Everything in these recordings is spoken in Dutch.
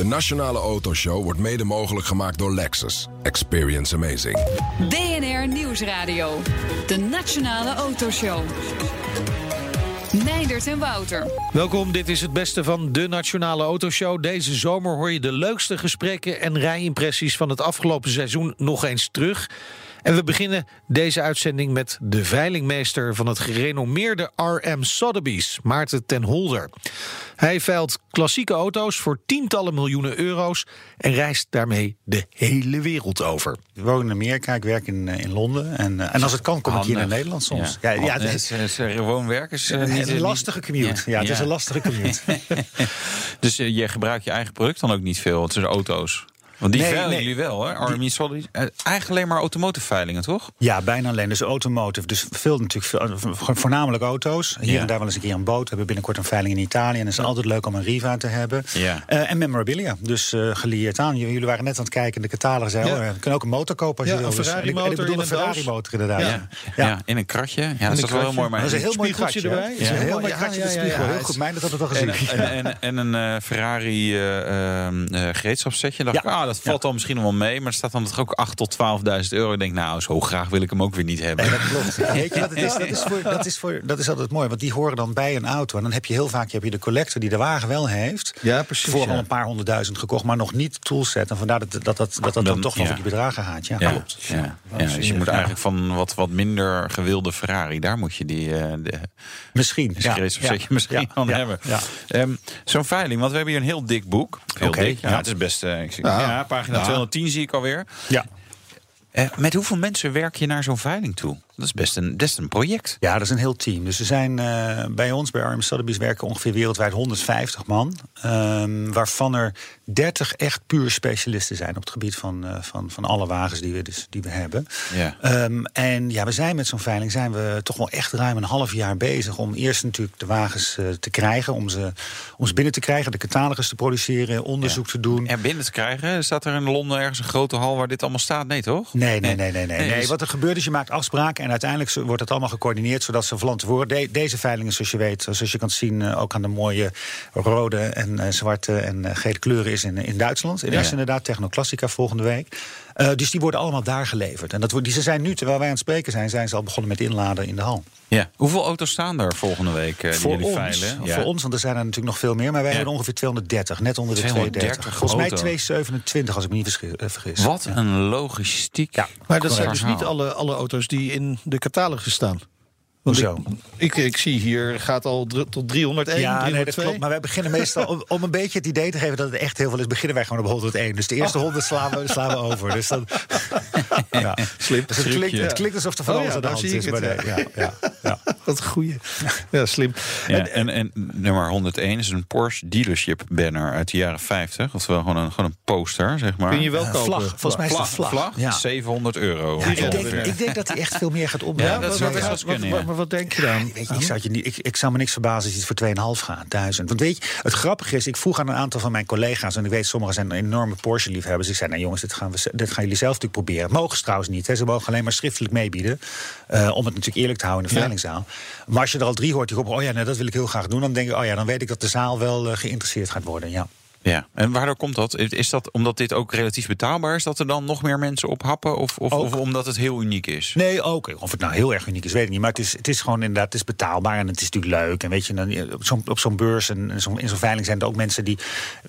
De Nationale Autoshow wordt mede mogelijk gemaakt door Lexus. Experience amazing. BNR Nieuwsradio. De Nationale Autoshow. Meindert en Wouter. Welkom, dit is het beste van de Nationale Autoshow. Deze zomer hoor je de leukste gesprekken en rijimpressies van het afgelopen seizoen nog eens terug. En we beginnen deze uitzending met de veilingmeester van het gerenommeerde RM Sotheby's, Maarten ten Holder. Hij veilt klassieke auto's voor tientallen miljoenen euro's en reist daarmee de hele wereld over. Ik woon in Amerika, ik werk in, in Londen. En, en als het kan, kom ik hier naar Nederland soms. Ja, ja, ja het is, is, gewoon. Is, een, lastige commute. Ja, het is een lastige commute. dus uh, je gebruikt je eigen product dan ook niet veel? Het zijn auto's. Want die nee, veilen nee. jullie wel, hè? Army Solid. Eigenlijk alleen maar automotive veilingen, toch? Ja, bijna alleen. Dus automotive. Dus veel natuurlijk, veel, voornamelijk auto's. Hier ja. en daar wel eens een keer een boot. We hebben binnenkort een veiling in Italië. En het is ja. altijd leuk om een Riva te hebben. Ja. Uh, en memorabilia. Dus uh, gelieerd aan. Jullie waren net aan het kijken in de catalogus. Ja. Oh, je kan ook een motor kopen als ja, je wil. Een Ferrari motor. Ik bedoel een Ferrari motor inderdaad. Ja. Ja. in een kratje. Ja, dat is wel heel mooi. Maar dat is een heel mooi kratje erbij. Ja. Een heel mooi kratje spiegel. Heel goed. Mij dat had het al gezien. En een Ferrari gereedschapssetje. dacht ik, ah, dat valt dan misschien nog wel mee. Maar er staat dan toch ook 8 tot 12.000 euro. Ik denk, nou, zo graag wil ik hem ook weer niet hebben. Dat klopt. Weet je wat het is? Dat is, voor, dat, is voor, dat is altijd mooi, want die horen dan bij een auto. En dan heb je heel vaak heb je de collector die de wagen wel heeft. Ja, precies. Voor al een paar honderdduizend gekocht, maar nog niet toolset. En vandaar dat dat, dat, dat, dan toch wel ja. die bedragen gaat. Ja, ja klopt. Ja. Ja, dus je moet eigenlijk van wat, wat minder gewilde Ferrari, daar moet je die uh, de, misschien, ja, ja, misschien van hebben. Um, Zo'n veiling, want we hebben hier een heel dik boek. Heel okay, dik. Ja, het is best. Uh, ik zie, ja, pagina 210 zie ik alweer. Ja. Uh, met hoeveel mensen werk je naar zo'n veiling toe? Dat is best een, best een project. Ja, dat is een heel team. Dus er zijn uh, bij ons, bij Arm Sotheby's, werken ongeveer wereldwijd 150 man. Um, waarvan er 30 echt puur specialisten zijn op het gebied van, uh, van, van alle wagens die we, dus, die we hebben. Ja. Um, en ja, we zijn met zo'n veiling zijn we toch wel echt ruim een half jaar bezig om eerst natuurlijk de wagens uh, te krijgen, om ze, om ze binnen te krijgen, de catalogus te produceren, onderzoek ja. te doen. Er binnen te krijgen? Staat er in Londen ergens een grote hal waar dit allemaal staat? Nee, toch? Nee, nee, nee, nee. nee, nee. nee wat er gebeurt is, je maakt afspraken en uiteindelijk wordt het allemaal gecoördineerd, zodat ze. De, deze veilingen, zoals je weet, zoals je kan zien, ook aan de mooie rode en uh, zwarte en uh, gele kleuren is in, in Duitsland. In ja. is inderdaad Technoclassica volgende week. Uh, dus die worden allemaal daar geleverd. En dat, die, ze zijn nu, terwijl wij aan het spreken zijn, zijn ze al begonnen met inladen in de hal. Ja. Hoeveel auto's staan er volgende week uh, voor die jullie ons, veilen? Ja. Voor ons, want er zijn er natuurlijk nog veel meer. Maar wij ja. hebben ongeveer 230, net onder de 230. Volgens mij 227, als ik me niet vergis. Wat een logistiek. Ja. Maar dat zijn dus niet alle, alle auto's die in de catalogus staan. Hoezo? Ik, ik, ik, zie hier gaat al tot 301. Ja, 302. nee, dat klopt. Maar wij beginnen meestal, om, om, een beetje het idee te geven dat het echt heel veel is, beginnen wij gewoon op 101. Dus de eerste oh. 100 slaan we, slaan we over. Dus dan, ja. Slim. Dus het, klinkt, het klinkt alsof er van oh, alles ja, aan de hand is. Maar nee, ja, ja, ja. Wat een goeie. Ja, slim. Ja, en, en, nummer 101 is een Porsche dealership banner uit de jaren 50. Oftewel gewoon een, gewoon een poster, zeg maar. Kun je wel kopen. Vlag. Volgens mij is het vlag. vlag. vlag. 700 euro. ik, denk, ik, denk, dat hij echt veel meer gaat opbrengen. Ja, dat zou best wel kunnen. Maar, maar wat denk je dan? Weet je, ik, zou je niet, ik, ik zou me niks verbazen als het voor 2,5 gaat, duizend. Want weet je, het grappige is, ik vroeg aan een aantal van mijn collega's... en ik weet, sommigen zijn enorme Porsche-liefhebbers. Ik zei, nou jongens, dit gaan, we, dit gaan jullie zelf natuurlijk proberen. Mogen ze trouwens niet, hè. ze mogen alleen maar schriftelijk meebieden... Uh, om het natuurlijk eerlijk te houden in de veilingzaal. Ja. Maar als je er al drie hoort die roepen... oh ja, dat wil ik heel graag doen... dan denk ik, oh ja, dan weet ik dat de zaal wel uh, geïnteresseerd gaat worden, ja. Ja, en waardoor komt dat? Is dat omdat dit ook relatief betaalbaar is, dat er dan nog meer mensen op happen? Of, of, of omdat het heel uniek is? Nee, ook. Of het nou heel erg uniek is, weet ik niet. Maar het is, het is gewoon inderdaad, het is betaalbaar en het is natuurlijk leuk. En weet je, dan, op zo'n beurs en zo in zo'n veiling zijn er ook mensen die.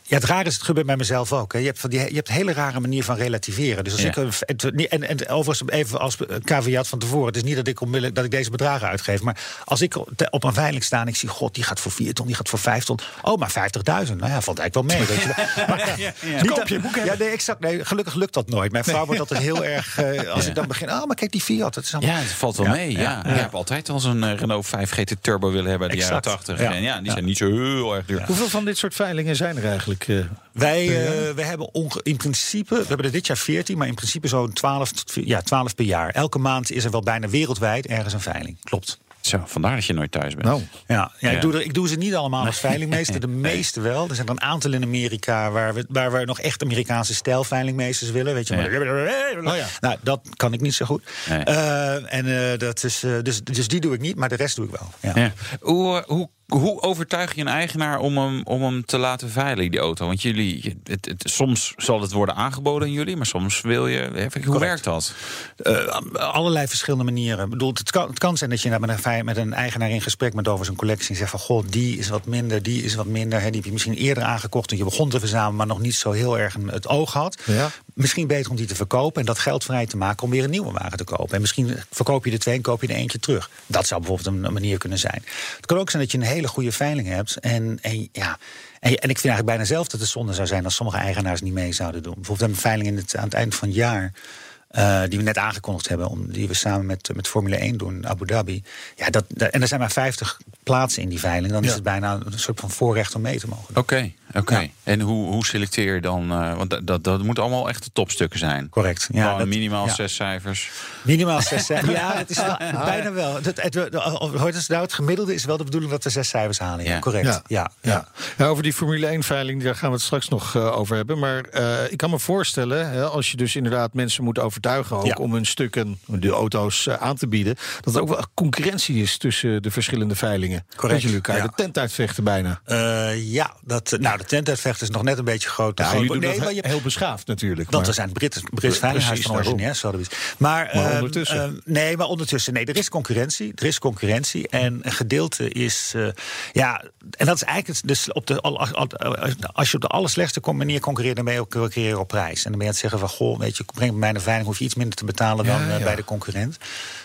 Ja, het raar is, het gebeurt bij mezelf ook. Hè. Je, hebt van die, je hebt een hele rare manier van relativeren. Dus als ja. ik. En, en overigens, even als caveat van tevoren. Het is niet dat ik onmiddellijk dat ik deze bedragen uitgeef. Maar als ik op een veiling sta en ik zie, god, die gaat voor 4 ton, die gaat voor 5 ton. Oh, maar 50.000. Nou ja, valt eigenlijk wel mee. Weet je. Maar, ja, ja. Niet je boek ja, nee, exact, nee, gelukkig lukt dat nooit. Mijn vrouw nee. wordt altijd heel erg... Uh, als ja. ik dan begin... Oh, maar kijk die Fiat. Het is allemaal... Ja, het valt wel mee. Ja. Ik heb altijd al zo'n uh, Renault 5 GT Turbo willen hebben uit de jaren 80. En ja, die zijn niet zo heel erg duur. Hoeveel van dit soort veilingen zijn er eigenlijk? Uh, wij, uh, wij hebben in principe... We hebben er dit jaar 14, maar in principe zo'n 12, ja, 12 per jaar. Elke maand is er wel bijna wereldwijd ergens een veiling. Klopt. Zo, vandaar dat je nooit thuis bent. Nou, ja, ja, ja. Ik, doe er, ik doe ze niet allemaal als veilingmeester. De meeste wel. Er zijn er een aantal in Amerika waar we, waar we nog echt Amerikaanse stijlveilingmeesters willen. Weet je, maar, oh ja. Nou, dat kan ik niet zo goed. Nee. Uh, en uh, dat is, uh, dus, dus die doe ik niet, maar de rest doe ik wel. Ja. Hoe, hoe Hoe overtuig je een eigenaar om hem, om hem te laten veilen, die auto? Want jullie, het, het, soms zal het worden aangeboden aan jullie, maar soms wil je. Hoe Correct. werkt dat? Uh, allerlei verschillende manieren. Ik bedoel, het, kan, het kan zijn dat je met een, met een eigenaar in gesprek bent over zijn collectie en zegt van goh, die is wat minder, die is wat minder. Hè, die heb je misschien eerder aangekocht en je begon te verzamelen, maar nog niet zo heel erg het oog had. Ja. Misschien beter om die te verkopen en dat geld vrij te maken om weer een nieuwe wagen te kopen. En misschien verkoop je de twee en koop je er eentje terug. Dat zou bijvoorbeeld een manier kunnen zijn. Het kan ook zijn dat je een hele goede veiling hebt. En, en ja. En, en, ik vind eigenlijk bijna zelf dat het zonde zou zijn als sommige eigenaars niet mee zouden doen. Bijvoorbeeld een veiling in het, aan het eind van het jaar. Uh, die we net aangekondigd hebben, om, die we samen met, met Formule 1 doen in Abu Dhabi. Ja, dat, en er zijn maar 50 plaatsen in die veiling. Dan ja. is het bijna een soort van voorrecht om mee te mogen. Oké, oké. Okay. Ja. En hoe, hoe selecteer je dan? Uh, want dat, dat, dat moet allemaal echt de topstukken zijn. Correct. Ja, dat, minimaal zes cijfers. Minimaal zes cijfers. ja, het is wel, bijna wel. Het, het, het, het, nou, het gemiddelde is wel de bedoeling dat we zes cijfers halen. Ja. Correct. Ja. Ja. Ja. over die Formule 1 veiling, daar gaan we het straks nog uh, over hebben. Maar uh, ik kan me voorstellen, hè, als je dus inderdaad mensen moet overtuigen ook om hun stukken, de auto's uh, aan te bieden, dat er ook wel concurrentie is tussen de verschillende veilingen. Correct. Dat jullie elkaar de tent uitvechten bijna. ja, dat, nou, de tent uitvechten is nog net een beetje groot. Nee, dat maar je, heel beschaafd natuurlijk. Want we zijn Brits, Brits Veiligheidshuis van originair, zouden we Maar, maar ondertussen. Uh, uh, nee, maar ondertussen. Nee, er is concurrentie. Er is concurrentie. En een gedeelte is. Uh, ja, en dat is eigenlijk. Dus op de, als je op de allerslechtste manier concurreert, dan ben je ook concurreren op prijs. En dan ben je aan het zeggen van goh, weet je, breng bij een veiling, hoef je iets minder te betalen dan ja, ja. bij de concurrent.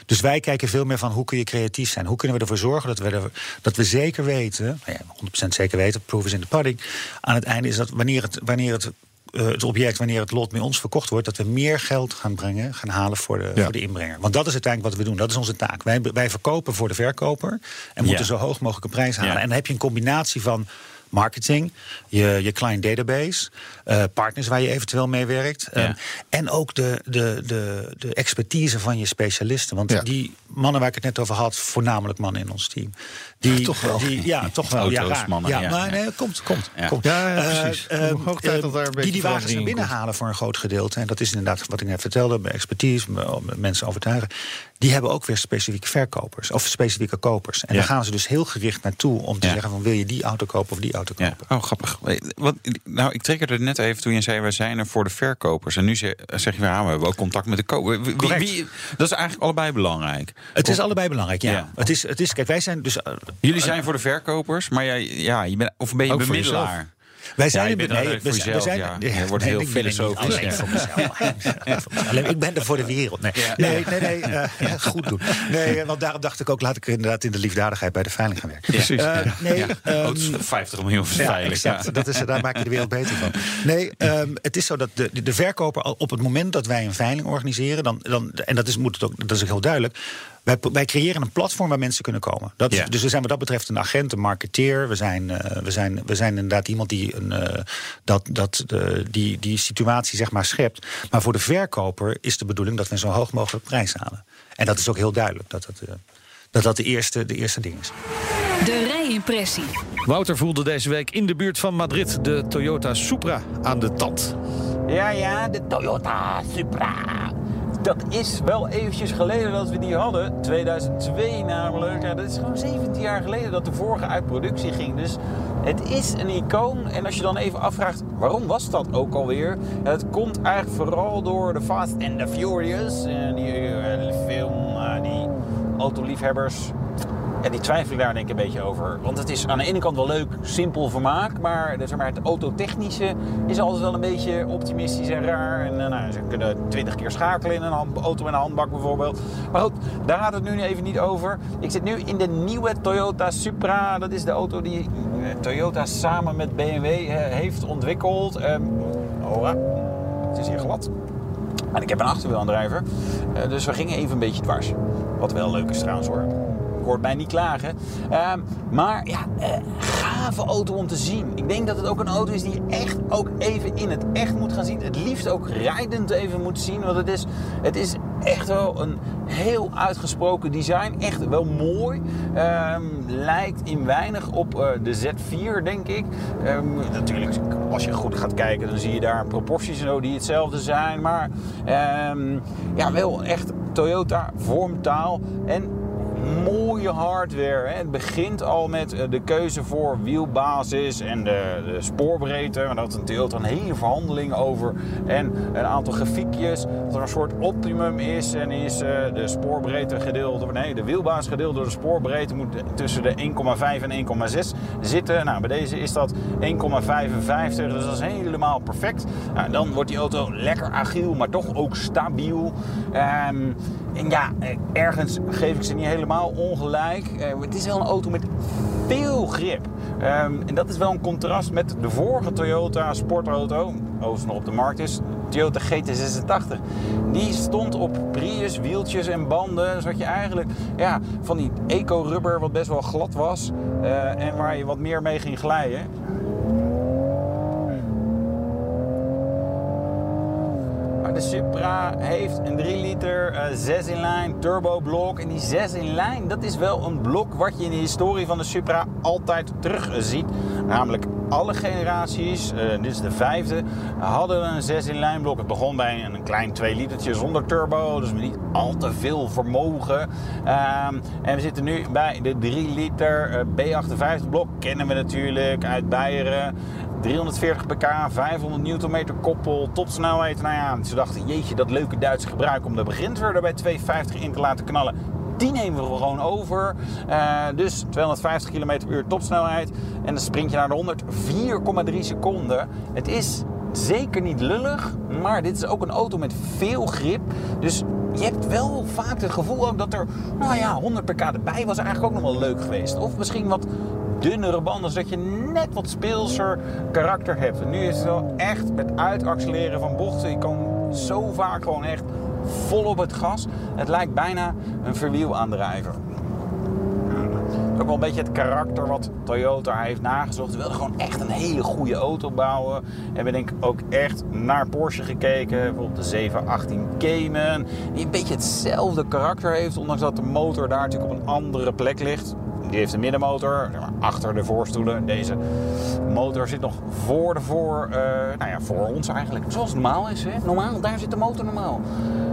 Dus wij kijken veel meer van hoe kun je creatief zijn? Hoe kunnen we ervoor zorgen dat we, er, dat we zeker weten, nou ja, 100% zeker weten, proof is in de pudding. Aan het einde is dat wanneer het, wanneer het uh, het object, wanneer het lot bij ons verkocht wordt, dat we meer geld gaan brengen, gaan halen voor de, ja. voor de inbrenger. Want dat is uiteindelijk wat we doen. Dat is onze taak. Wij, wij verkopen voor de verkoper en moeten zo hoog mogelijk een prijs halen. Ja. En dan heb je een combinatie van marketing, je, je client database, uh, partners waar je eventueel mee werkt. Ja. En ook de, de, de, de expertise van je specialisten. Want ja. die mannen waar ik het net over had, voornamelijk mannen in ons team. Die, toch wel. Die, ja, toch wel. Auto's, ja, mannen. Ja, Ja, maar ja. nee, komt, komt. Ja. komt. Ja, ja, Uh, precies. uh, daar die die wagens naar in binnen komt. halen voor een groot gedeelte. En dat is inderdaad wat ik net vertelde, bij expertise, mensen overtuigen. Die hebben ook weer specifieke verkopers of specifieke kopers. En Ja. daar gaan ze dus heel gericht naartoe om te Ja. zeggen van wil je die auto kopen of die auto Ja. kopen. Oh, grappig. Wat, nou, ik triggerde het net even toen je zei... we zijn er voor de verkopers. En nu zeg, zeg je ah, we hebben ook contact met de koper. Wie, Correct. wie- dat is eigenlijk allebei belangrijk. Het is allebei belangrijk, ja. Ja. Het, is, het is, kijk, wij zijn dus. Uh, Jullie zijn voor de verkopers, maar jij, ja, je bent, of ben je Ook bemiddelaar? Wij zijn je er- bent nee, alleen voor we, jezelf, we zijn, ja. Wordt heel er filosofisch, Alleen voor mezelf. alleen, ik ben er voor de wereld. Nee, nee, nee, nee eh, goed doen. Nee, want daarom dacht ik ook, laat ik inderdaad in de liefdadigheid bij de veiling gaan werken. Precies. Eh, nee, Ja. ehm, Oh, het is 50 miljoen ja, veilig. exact. ja. Dat is, daar maak je de wereld beter van. Nee, ehm, het is zo dat de, de verkoper op het moment dat wij een veiling organiseren, dan, dan, en dat is, moet het ook, dat is ook heel duidelijk. Wij, wij creëren een platform waar mensen kunnen komen. Dat is, Ja. Dus we zijn wat dat betreft een agent, een marketeer. We zijn, eh, we zijn, we zijn inderdaad iemand die, een, eh, dat, dat, de, die die situatie zeg maar schept. Maar voor de verkoper is de bedoeling dat we een zo hoog mogelijk prijs halen. En dat is ook heel duidelijk dat dat, eh, dat, dat de, eerste, de eerste ding is. De rijimpressie. Wouter voelde deze week in de buurt van Madrid de Toyota Supra aan de tand. Ja, ja, de Toyota Supra. Dat is wel eventjes geleden dat we die hadden. 2002 namelijk. Dat is gewoon 17 jaar geleden dat de vorige uit productie ging. Dus het is een icoon. En als je dan even afvraagt, waarom was dat ook alweer? Het komt eigenlijk vooral door de Fast and the Furious. eh, die eh, film, eh, die autoliefhebbers. Ja, die twijfel ik daar denk ik een beetje over. Want het is aan de ene kant wel leuk, simpel vermaak. Maar, zeg maar het autotechnische is altijd wel een beetje optimistisch en raar. En eh, nou, ze kunnen twintig keer schakelen in een auto met een handbak bijvoorbeeld. Maar goed, daar gaat het nu even niet over. Ik zit nu in de nieuwe Toyota Supra. Dat is de auto die eh, Toyota samen met BMW eh, heeft ontwikkeld. Ehm oh, het is hier glad. En ik heb een achterwielaandrijver. Dus we gingen even een beetje dwars. Wat wel leuk is trouwens hoor. Hoort mij niet klagen. Ehm, maar ja, eh, gave auto om te zien. Ik denk dat het ook een auto is die echt ook even in het echt moet gaan zien. Het liefst ook rijdend even moet zien. Want het is, het is echt wel een heel uitgesproken design. Echt wel mooi. Ehm, lijkt in weinig op eh, de Z4, denk ik. Ehm, natuurlijk, als je goed gaat kijken, dan zie je daar proporties en zo die hetzelfde zijn. Maar ja, wel echt Toyota vormtaal. En mooie hardware. Het begint al met eh, de keuze voor wielbasis en de, de spoorbreedte. Maar dat is een hele verhandeling over. En een aantal grafiekjes. Dat er een soort optimum is. En is eh, de spoorbreedte gedeeld, of nee, de wielbasis gedeeld door de spoorbreedte moet tussen de 1,5 en 1,6 zitten. Nou, bij deze is dat 1,55. Dus dat is helemaal perfect. Nou, dan wordt die auto lekker agiel, maar toch ook stabiel. Ehm, en ja, eh, ergens geef ik ze niet helemaal ongelijk. Eh, het is wel een auto met veel grip. Ehm, en dat is wel een contrast met de vorige Toyota sportauto, overigens nog op de markt is, Toyota GT86. Die stond op Prius, wieltjes en banden, zodat je eigenlijk ja, van die eco-rubber wat best wel glad was eh, en waar je wat meer mee ging glijden. De Supra heeft een 3 liter eh 6 in lijn turbo blok. En die 6 in lijn, dat is wel een blok wat je in de historie van de Supra altijd terug ziet. Namelijk alle generaties, eh, dit is de vijfde, hadden een 6 in lijn blok. Het begon bij een klein 2 litertje zonder turbo, dus niet al te veel vermogen. Ehm, en we zitten nu bij de 3 liter eh, B58 blok. Kennen we natuurlijk uit Beieren. 340 pk, 500 newtonmeter koppel, topsnelheid. Nou ja, ze dachten, jeetje, dat leuke Duitse gebruik om de beginser er bij 250 in te laten knallen. Die nemen we gewoon over. Eh, dus 250 km per uur topsnelheid. En dan sprint je naar de 100, 4,3 seconden. Het is zeker niet lullig, maar dit is ook een auto met veel grip. Dus je hebt wel vaak het gevoel ook dat er, nou ja, 100 pk erbij was eigenlijk ook nog wel leuk geweest. Of misschien wat dunnere banden, zodat je net wat speelser karakter hebt. En nu is het wel echt met uitaccelereren van bochten. Je kan zo vaak gewoon echt vol op het gas. Het lijkt bijna een verwielaandrijver. Ook wel een beetje het karakter wat Toyota heeft nagezocht. Ze wilden gewoon echt een hele goede auto bouwen. Hebben denk ik ook echt naar Porsche gekeken. Bijvoorbeeld de 718 Cayman. Die een beetje hetzelfde karakter heeft. Ondanks dat de motor daar natuurlijk op een andere plek ligt. Die heeft een middenmotor, zeg maar, achter de voorstoelen. Deze motor zit nog voor de voor, eh, nou ja, voor ons eigenlijk. Zoals het normaal is. Hè? Normaal, daar zit de motor normaal.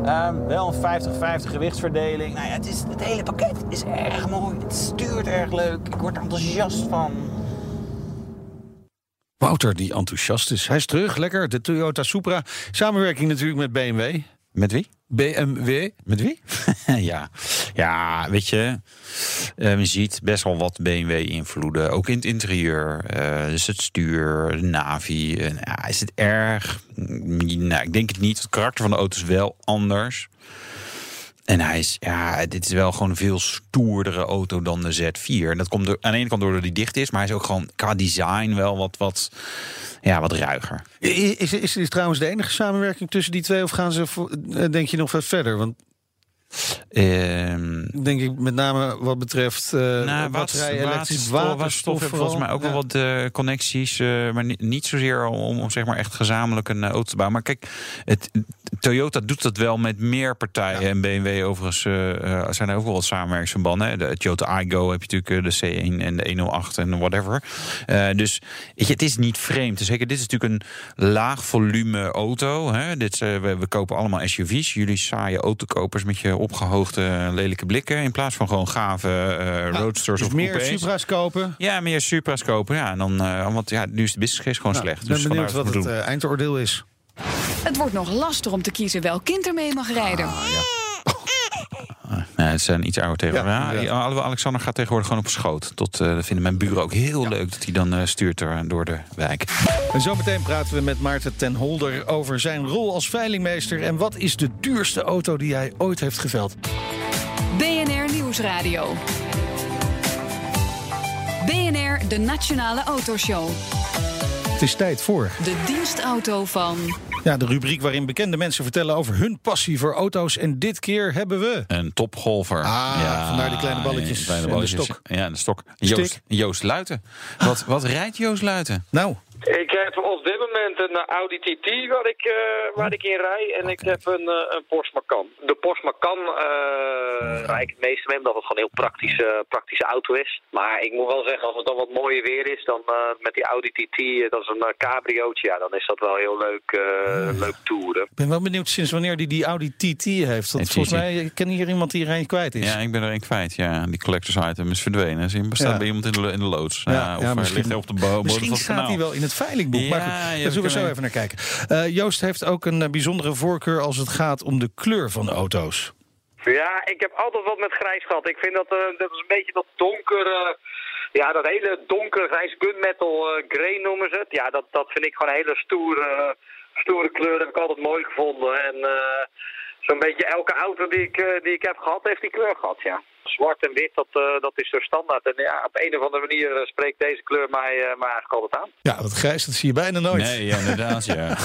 Ehm, wel een 50-50 gewichtsverdeling. Nou ja, het, is, het hele pakket is erg mooi. Het stuurt erg leuk. Ik word er enthousiast van. Wouter die enthousiast is. Hij is terug, lekker. De Toyota Supra. Samenwerking natuurlijk met BMW. Met wie? BMW. Met wie? ja. ja, weet je, eh, je ziet best wel wat BMW-invloeden. Ook in het interieur. Eh, dus het stuur, de navi. Is het erg? Mm, Nou, ik denk het niet. Het karakter van de auto is wel anders. En hij is, ja, dit is wel gewoon een veel stoerdere auto dan de Z4. En dat komt aan de ene kant doordat hij dicht is, maar hij is ook gewoon qua design wel wat, wat, ja, wat ruiger. I- Is, is dit trouwens de enige samenwerking tussen die twee? Of gaan ze, eh, denk je, nog wat verder? Want Ehm denk ik met name wat betreft eh Nou, elektrisch waterstof, waterstof. heeft volgens mij ook wel wat eh, connecties, eh, maar niet, niet zozeer om, om zeg maar echt gezamenlijk een auto te bouwen. Maar kijk, het, Toyota doet dat wel met meer partijen. En BMW overigens zijn er ook wel wat samenwerkingsverbanden. De Toyota iGo heb je natuurlijk de C1 en de 108 en whatever. Dus weet je, het is niet vreemd. Zeker, dit is natuurlijk een laag volume auto. Hè. Dit, we, we kopen allemaal SUV's. Jullie saaie autokopers met je opgehoogde lelijke blikken. In plaats van gewoon gave eh, roadsters Dus of meer coupés. Supra's kopen. Ja, meer Supra's kopen. Ja, en dan, eh, want ja, nu is de business case gewoon Nou, slecht. Ik ben dus benieuwd wat het we doen. eh, eindoordeel is. Het wordt nog lastig om te kiezen welk kind er mee mag rijden. Nee, het zijn iets ouder tegen. Ja, Alexander gaat tegenwoordig gewoon op schoot. Tot, eh, dat vinden mijn buren ook heel leuk dat hij dan eh, stuurt er, door de wijk. En zometeen praten we met Maarten ten Holder over zijn rol als veilingmeester. En wat is de duurste auto die hij ooit heeft geveld? BNR Nieuwsradio. BNR, de Nationale Autoshow. Het is tijd voor De dienstauto van... ja, de rubriek waarin bekende mensen vertellen over hun passie voor auto's. En dit keer hebben we. Een topgolfer. Ah, vandaar die kleine balletjes ja, kleine en de balletjes. stok. Ja, de stok. Joost, Joost Luiten. Wat, wat rijdt Joost Luiten? Nou, Ik heb op dit moment een Audi TT waar ik, eh, waar ik in rij. En ik heb een, eh, een Porsche Macan. De Porsche Macan eh rijd ik het meeste mee, omdat het gewoon een heel praktische, praktische auto is. Maar ik moet wel zeggen, als het dan wat mooier weer is, dan eh, met die Audi TT, dat is een cabriootje, ja, dan is dat wel heel leuk, eh, leuk toeren. Ik ben wel benieuwd sinds wanneer die die Audi TT heeft. Want volgens mij ken hier iemand die er een kwijt is. Ja, ik ben er een kwijt. Ja, die collectors item is verdwenen. In- bestaat Ja. bij iemand in de, in de loods. Ja, Ja, of ja, hij misschien- ligt hij op de bo- bodem Misschien van het staat hij wel in het veilingboek. maar Ja, goed, ja, daar zullen we zo even naar kijken. Eh, Joost heeft ook een eh, bijzondere voorkeur als het gaat om de kleur van de auto's. Ja, ik heb altijd wat met grijs gehad. Ik vind dat, eh, dat is een beetje dat donker, eh, ja, dat hele donker grijs gunmetal eh grey noemen ze het. Ja, dat, dat vind ik gewoon een hele stoere, stoere kleur. Dat heb ik altijd mooi gevonden. En eh, zo'n beetje elke auto die ik, die ik heb gehad, heeft die kleur gehad, ja. Zwart en wit, dat, eh, dat is zo standaard. En ja, op een of andere manier eh, spreekt deze kleur mij, eh, mij eigenlijk altijd aan. Ja, dat grijs dat zie je bijna nooit. Nee, ja, inderdaad, ja.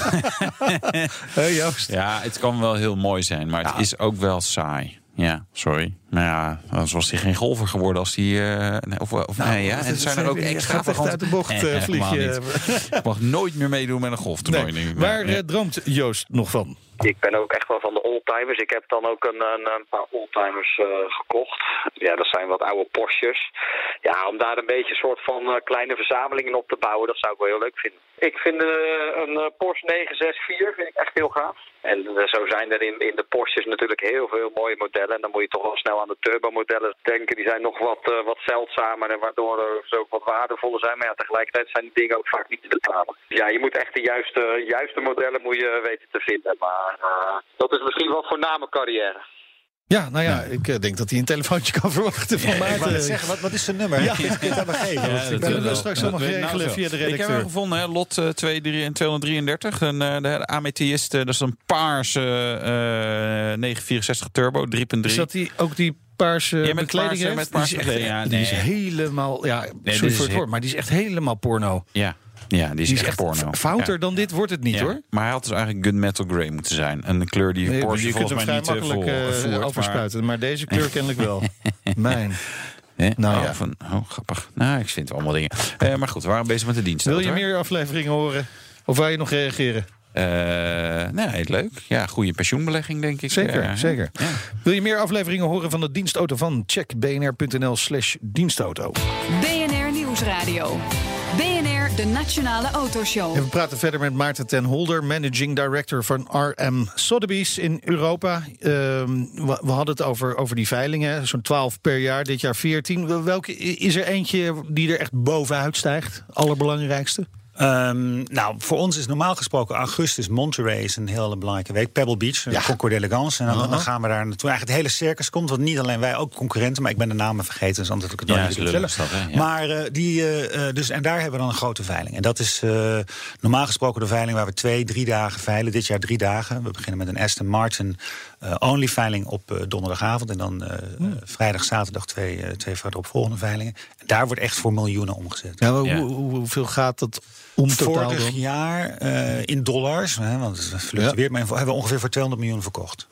Hé, Joost? ja, het kan wel heel mooi zijn, maar het is ook wel saai. Ja, sorry. Maar ja, anders was hij geen golfer geworden als hij... eh, nee, of, of nee, ja. En er zijn er ook extra uit de bocht, eh, vlieg je. Ik mag nooit meer meedoen met een golftoernooi. Nee. Waar Ja. droomt Joost nog van? Ik ben ook echt wel van de oldtimers. Ik heb dan ook een, een, een paar oldtimers eh, gekocht. Ja, dat zijn wat oude Porsches. Ja, om daar een beetje een soort van eh, kleine verzamelingen op te bouwen, dat zou ik wel heel leuk vinden. Ik vind eh, een Porsche 964 vind ik echt heel gaaf. En zo zijn er in, in de Porsches natuurlijk heel veel mooie modellen. En dan moet je toch wel snel aan de turbo-modellen denken. Die zijn nog wat, wat zeldzamer en waardoor ze ook wat waardevoller zijn. Maar ja, tegelijkertijd zijn die dingen ook vaak niet te betalen. Ja, je moet echt de juiste, juiste modellen moet je weten te vinden. Maar eh, dat is misschien wel voor na mijn carrière. Ja, nou ja, ik eh, denk dat hij een telefoontje kan verwachten van Ik wou net Maarten. zeggen, wat, wat is zijn nummer? Ja. Je me geven? Ja, ik ben hem wel. straks allemaal Dat- geregelen nou, via de Ik heb redacteur. hem gevonden, hè, lot eh, 23 233. Een, eh, de Amethyst, eh, dat is een paarse eh 964 turbo, 3.3. Is dat die, ook die paarse Ja, met bekleding paarse- heeft? met paarse die is, echt, bekleding, ja, die is nee. helemaal... Ja, dit sorry voor het he- woord, maar die is echt helemaal porno. Ja, ja die is, Die is echt, echt porno. fouter Ja. dan dit wordt het niet, Ja, hoor. Maar hij had dus eigenlijk gunmetal grey moeten zijn. Een kleur die Nee, Porsche je volgens mij niet eh, makkelijk vol, eh, voert. maar-. Maar deze kleur kennelijk wel. Mijn. Nou oh, ja. van, oh, grappig. Nou, ik vind wel allemaal dingen. Eh, maar goed, we waren bezig met de dienst. Wil je meer afleveringen horen? Of wil je nog reageren? Uh, nee, leuk. Ja, goede pensioenbelegging, denk ik. Zeker, Eh, zeker. ja. Wil je meer afleveringen horen van de dienstauto van? Check bnr.nl slash dienstauto. BNR Nieuwsradio. De Nationale Autoshow. We praten verder met Maarten ten Holder, managing director van RM Sotheby's in Europa. Ehm, we, we hadden het over, over die veilingen, zo'n 12 per jaar, dit jaar 14. Welke is er eentje die er echt bovenuit stijgt? Allerbelangrijkste? Ehm, nou, voor ons is normaal gesproken augustus Monterey is een hele belangrijke week. Pebble Beach, Ja. Concours d'Elegance. En dan, dan gaan we daar naartoe. Eigenlijk het hele circus komt, want niet alleen wij, ook concurrenten. Maar ik ben de namen vergeten, dus anders had ik het Ja, niet? Ja. Maar eh, die, eh, eh, dus, en daar hebben we dan een grote veiling. En dat is normaal gesproken de veiling waar we twee, drie dagen veilen. Dit jaar drie dagen. We beginnen met een Aston Martin eh, only veiling op eh, donderdagavond. En dan eh, Hmm. eh, vrijdag, zaterdag twee, eh, twee verder op volgende veilingen. En daar wordt echt voor miljoenen omgezet. Ja, maar Ja. Hoe, hoe- hoeveel gaat dat om totaal Vorig dan? jaar eh, in dollars, hè, want het fluctueert, maar hebben we ongeveer voor 200 miljoen verkocht.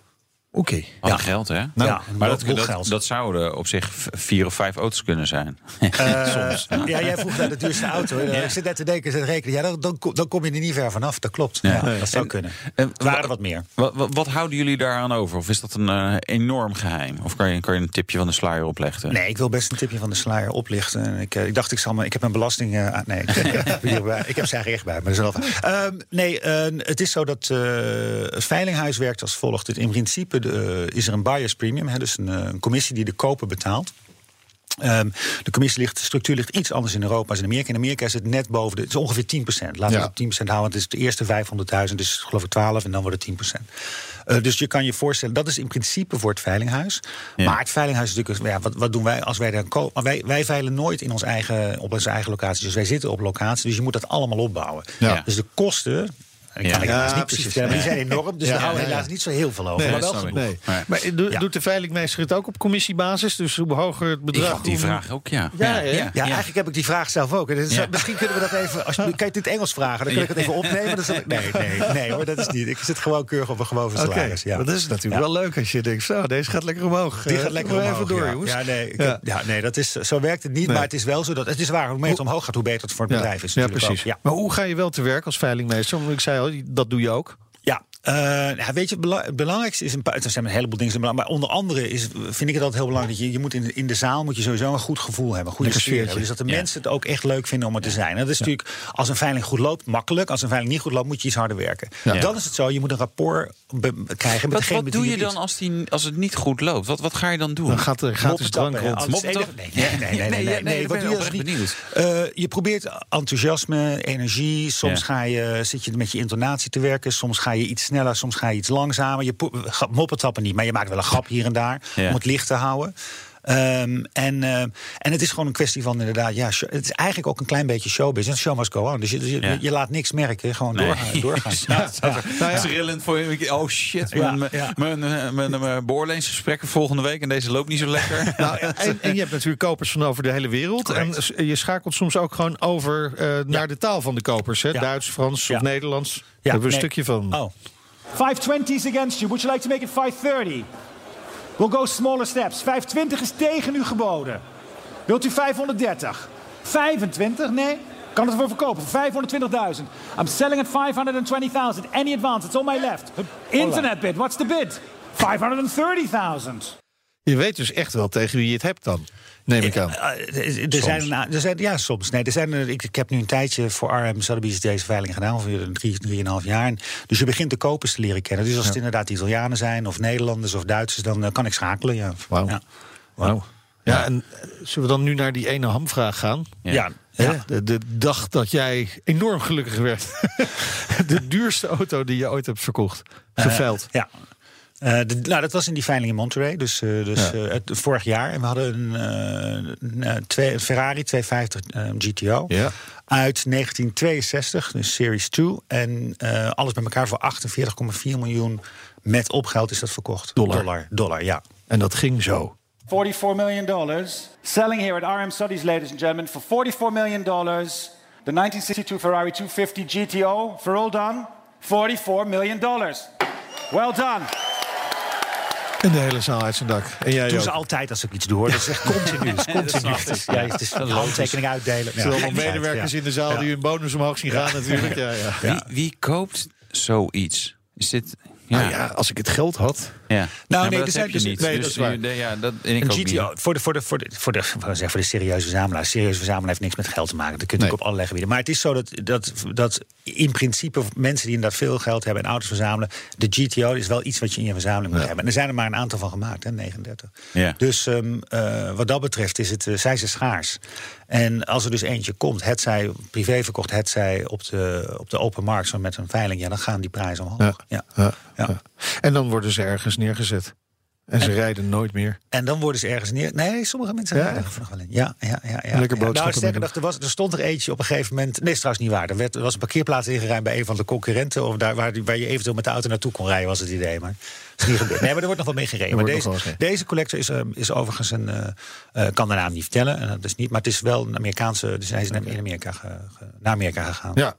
Oké. Wat Ja. geld, hè? Nou, maar wel- dat, dat, geld. dat zouden op zich vier of vijf auto's kunnen zijn. Eh, Soms. Ja, jij vroeg naar de duurste auto. hè. Ik zit net te denken, zit te rekenen. Ja, dan, dan, kom- dan kom je er niet ver vanaf. Dat klopt. Ja. Ja, Nee. dat zou En- kunnen. en Het waren wa- wat meer. Wat, wat, wat houden jullie daaraan over? Of is dat een eh, enorm geheim? Of kan je, kan je een tipje van de sluier opleggen? Nee, ik wil best een tipje van de sluier oplichten. En Ik, eh, ik dacht, ik, zal me, ik heb mijn belasting... nee, ik, heb hierbij- ik heb ze eigenlijk echt bij, maar dat is wel Ehm, Nee, eh, het is zo dat eh, het veilinghuis werkt als volgt. Het- In principe de, eh, is er een buyer's premium, hè, dus een, eh, een commissie die de koper betaalt. Ehm, de commissie ligt, de structuur ligt iets anders in Europa als in Amerika. In Amerika is het net boven de. Het is ongeveer 10% Laten we het op 10% houden. Want het is de eerste 500.000, dus geloof ik 12 en dan wordt het 10% Eh, dus je kan je voorstellen, dat is in principe voor het veilinghuis. Ja. Maar het veilinghuis is natuurlijk. Ja, wat, wat doen wij als wij daar kopen? Wij, wij veilen nooit in ons eigen, op onze eigen locatie. Dus wij zitten op locatie. Dus je moet dat allemaal opbouwen. Ja. Dus de kosten. Ik Ja, niet precies. precies vertellen, maar die zijn enorm. Dus Ja, daar houden we helaas niet zo heel veel over. Nee, maar wel genoeg. Nee. Nee. Maar do- Ja. doet de veilingmeester het ook op commissiebasis? Dus hoe hoger het Ik bedrag... had die hoe- vraag ook, ja. Ja, eigenlijk heb ik die vraag zelf ook. Ja. Misschien kunnen we dat even. Als je, kan je het in het Engels vragen? Dan kan ik het even opnemen. Dan zal ik, nee, nee, nee hoor, dat is niet. Ik zit gewoon keurig op een gewoon Oké, salaris. Ja. dat is natuurlijk wel leuk als je denkt... zo, deze gaat lekker omhoog. Die Eh, gaat lekker omhoog, even door, ja. jongens. Ja, nee, ik Ja. nee dat is, zo werkt het niet. Maar het is wel zo dat het is waar. Hoe meer het omhoog gaat, hoe beter het voor het bedrijf is. Ja, precies. Maar hoe ga je wel te werk als veilingmeester? Ik zei al, dat doe je ook. Eh, ja, weet je, het bela- het belangrijkste is een paar. Er zijn een heleboel dingen, belangrijk, maar onder andere is, vind ik het altijd heel belangrijk dat je, je moet in de, in de zaal moet je sowieso een goed gevoel hebben, een goede sfeer hebben. Dus dat de Ja. mensen het ook echt leuk vinden om er te zijn. Dat is natuurlijk als een veiling goed loopt makkelijk, als een veiling niet goed loopt moet je iets harder werken. Ja. Dan is het zo, je moet een rapport be- krijgen met Wat, degene wat doe je dan als, die, als het niet goed loopt? Wat, wat ga je dan doen? Dan gaat er gratis Moppen drank rond. Nee, nee, nee. nee, nee, Nee, nee, nee, Wat ik doe ben je als niet? benieuwd. Eh, je probeert enthousiasme, energie. Soms ga je, zit je met je intonatie te werken. Soms ga je iets sneller, soms ga je iets langzamer. Je po- ga- moppen tappen niet, maar je maakt wel een grap hier en daar. Ja. Om het licht te houden. Ehm, en, eh, en het is gewoon een kwestie van inderdaad, ja, show- het is eigenlijk ook een klein beetje showbusiness. Show must go on. Dus je, dus je, Ja. je laat niks merken, gewoon Nee. doorgaan. doorgaan. Ja, nou ja. Trillend voor je. Oh shit, Ja, mijn, ja. mijn, mijn, mijn, mijn beoordeelingsgesprekken volgende week en deze loopt niet zo lekker. Nou, en, en je hebt natuurlijk kopers van over de hele wereld. Correct. En je schakelt soms ook gewoon over eh, naar de taal van de kopers. Hè? Ja. Duits, Frans Ja. of Nederlands. Daar Ja, hebben we een nee. stukje van. Oh, 520 is against you. Would you like to make it 530? We'll go smaller steps. 520 is tegen u geboden. Wilt u 530? 25? Nee. Kan het ervoor verkopen voor 520.000. I'm selling at 520,000. Any advance? It's on my left. Internet bid. What's the bid? 530,000. Je weet dus echt wel tegen wie je het hebt dan. Neem ik aan. Eh, er, zijn, een- er zijn, ja, soms. Nee, er zijn, er- ik, ik heb nu een tijdje voor RM Sotheby's deze veiling gedaan, ongeveer drie, drieënhalf jaar. En dus je begint de kopers te leren kennen. Dus als het inderdaad Italianen zijn, of Nederlanders of Duitsers, dan eh, kan ik schakelen. Ja. Wauw. Ja. Wauw. Ja, en eh, zullen we dan nu naar die ene hamvraag gaan? Ja. Ja. Hè? De, de dag dat jij enorm gelukkig werd. de duurste auto die je ooit hebt verkocht. Geveild. Ja. Eh, de- nou, dat was in die veiling in Monterey, dus, eh, dus Ja. eh, het, vorig jaar. En we hadden een, een, twee, Ferrari 250 eh, GTO Ja. uit 1962, dus Series 2. En eh, alles bij elkaar voor 48,4 miljoen met opgeld is dat verkocht. Dollar. Dollar, dollar ja. En dat ging zo. 44 million dollars. Selling here at RM Studies, ladies and gentlemen, for 44 million dollars. The 1962 Ferrari 250 GTO. For all done, 44 million dollars. Well done. En de hele zaal uit zijn dak. En jij doen ook. ze altijd als ik iets doe hoor. Dat is echt continu. Dat is continu. Het is, ja, het is een handtekening uitdelen. Er Ja. medewerkers Ja. in de zaal Ja. die hun bonus omhoog zien gaan natuurlijk. Ja, ja. Wie, wie koopt zoiets? Is dit... Ja, Nou ja, als ik het geld had. Ja. nee, maar er dat zijn dus- niet. nee, Dus dat is waar. nee, ja, dat, en ik Een. GTO, voor de, voor, de, voor, de, voor, de, voor, de, zeggen, voor de serieuze verzamelaar. Serieuze verzamelaar heeft niks met geld te maken. Dat kun je Nee. op allerlei gebieden. Maar het is zo dat, dat, dat in principe mensen die inderdaad veel geld hebben en auto's verzamelen. De GTO is wel iets wat je in je verzameling moet hebben. En er zijn er maar een aantal van gemaakt, hè, 39. Ja. Dus ehm, eh, wat dat betreft is het, eh, zijn ze schaars. En als er dus eentje komt, het zij privé verkocht, het zij op de, op de open markt, zo met een veiling, ja, dan gaan die prijzen omhoog. Ja. Ja. Ja. Ja. En dan worden ze ergens neergezet. En ze rijden nooit meer. En dan worden ze ergens neer. Nee, sommige mensen Ja? rijden er nog wel in. Ja, ja, ja. ja. Lekker ja. boodschappen Nou, sterker doen. nog, er, was, er stond er eentje op een gegeven moment. Nee, is trouwens niet waar. Er, werd, er was een parkeerplaats ingeruimd bij een van de concurrenten. Of daar waar, waar je eventueel met de auto naartoe kon rijden, was het idee. Maar is niet gebeurd. Nee, maar er wordt nog wel mee gereden. Er Maar deze, deze collector is, eh, is overigens een. eh eh, kan de naam niet vertellen. En dat is niet, maar het is wel een Amerikaanse. Dus hij is in Amerika ge- ge- naar Amerika gegaan. Ja.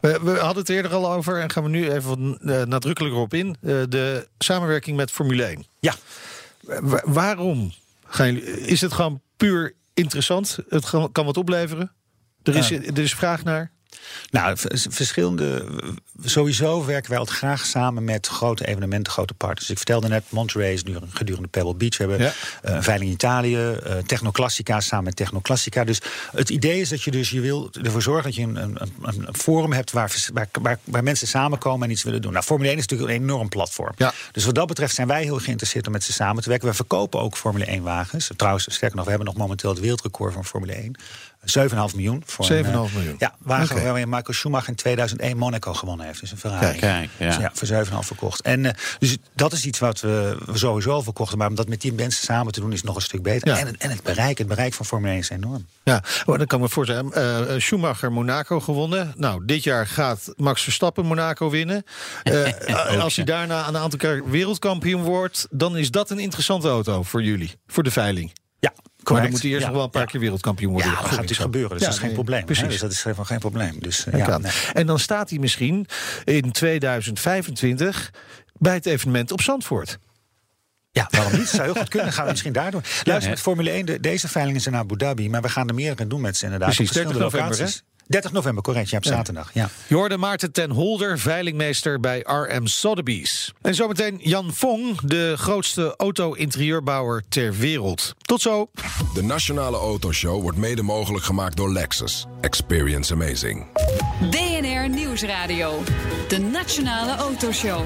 We, we hadden het eerder al over en gaan we nu even eh, nadrukkelijker op in. De samenwerking met Formule 1. Ja. Wa- waarom gaan jullie, is het gewoon puur interessant? Het kan kan wat opleveren? Er is, er is vraag naar? Nou, verschillende. Sowieso werken wij altijd graag samen met grote evenementen, grote partners. Ik vertelde net, Monterey is nu gedurende Pebble Beach. We hebben Ja. eh, een veiling in Italië, eh Technoclassica samen met Technoclassica. Dus het idee is dat je dus je wil ervoor zorgen dat je een, een, een forum hebt waar, waar, waar, waar mensen samenkomen en iets willen doen. Nou, Formule 1 is natuurlijk een enorm platform. Ja. Dus wat dat betreft zijn wij heel geïnteresseerd om met ze samen te werken. We verkopen ook Formule 1 wagens. Trouwens, sterker nog, we hebben nog momenteel het wereldrecord van Formule 1. 7,5 miljoen. Voor 7,5 een, eh, miljoen. Ja, wagen Oké. waarmee Michael Schumacher in 2001 Monaco gewonnen heeft. Dus een Ferrari. Kijk. Kijk, ja. Dus ja, voor 7,5 verkocht. En eh, dus dat is iets wat we, we sowieso verkochten. Maar om dat met die mensen samen te doen is nog een stuk beter. Ja. En, het- en het bereik, het bereik van Formule 1 is enorm. Ja, maar dan kan ik me voorstellen. eh, Schumacher Monaco gewonnen. Nou, dit jaar gaat Max Verstappen Monaco winnen. Eh, als hij daarna een aantal keer wereldkampioen wordt, dan is dat een interessante auto voor jullie, voor de veiling. Ja, Maar dan moet hij eerst nog wel een paar keer wereldkampioen worden. Ja, dat gaat natuurlijk zo. gebeuren. Dus dat is geen probleem. Precies. Dus dat is gewoon geen probleem. Dus, ja. En dan staat hij misschien in 2025 bij het evenement op Zandvoort. Ja, waarom niet? Zou heel goed kunnen. Gaan we misschien daar doen. Luister, met Formule 1, de, deze veilingen zijn naar Abu Dhabi. Maar we gaan er meer aan doen met ze inderdaad. Precies, op verschillende 30 november, locaties. 30 november, correct. Ja, op zaterdag. Ja. Jorde Maarten ten Holder, veilingmeester bij RM Sotheby's. En zometeen Jan Fong, de grootste auto-interieurbouwer ter wereld. Tot zo. De Nationale Autoshow wordt mede mogelijk gemaakt door Lexus. Experience amazing. BNR Nieuwsradio. De Nationale Autoshow.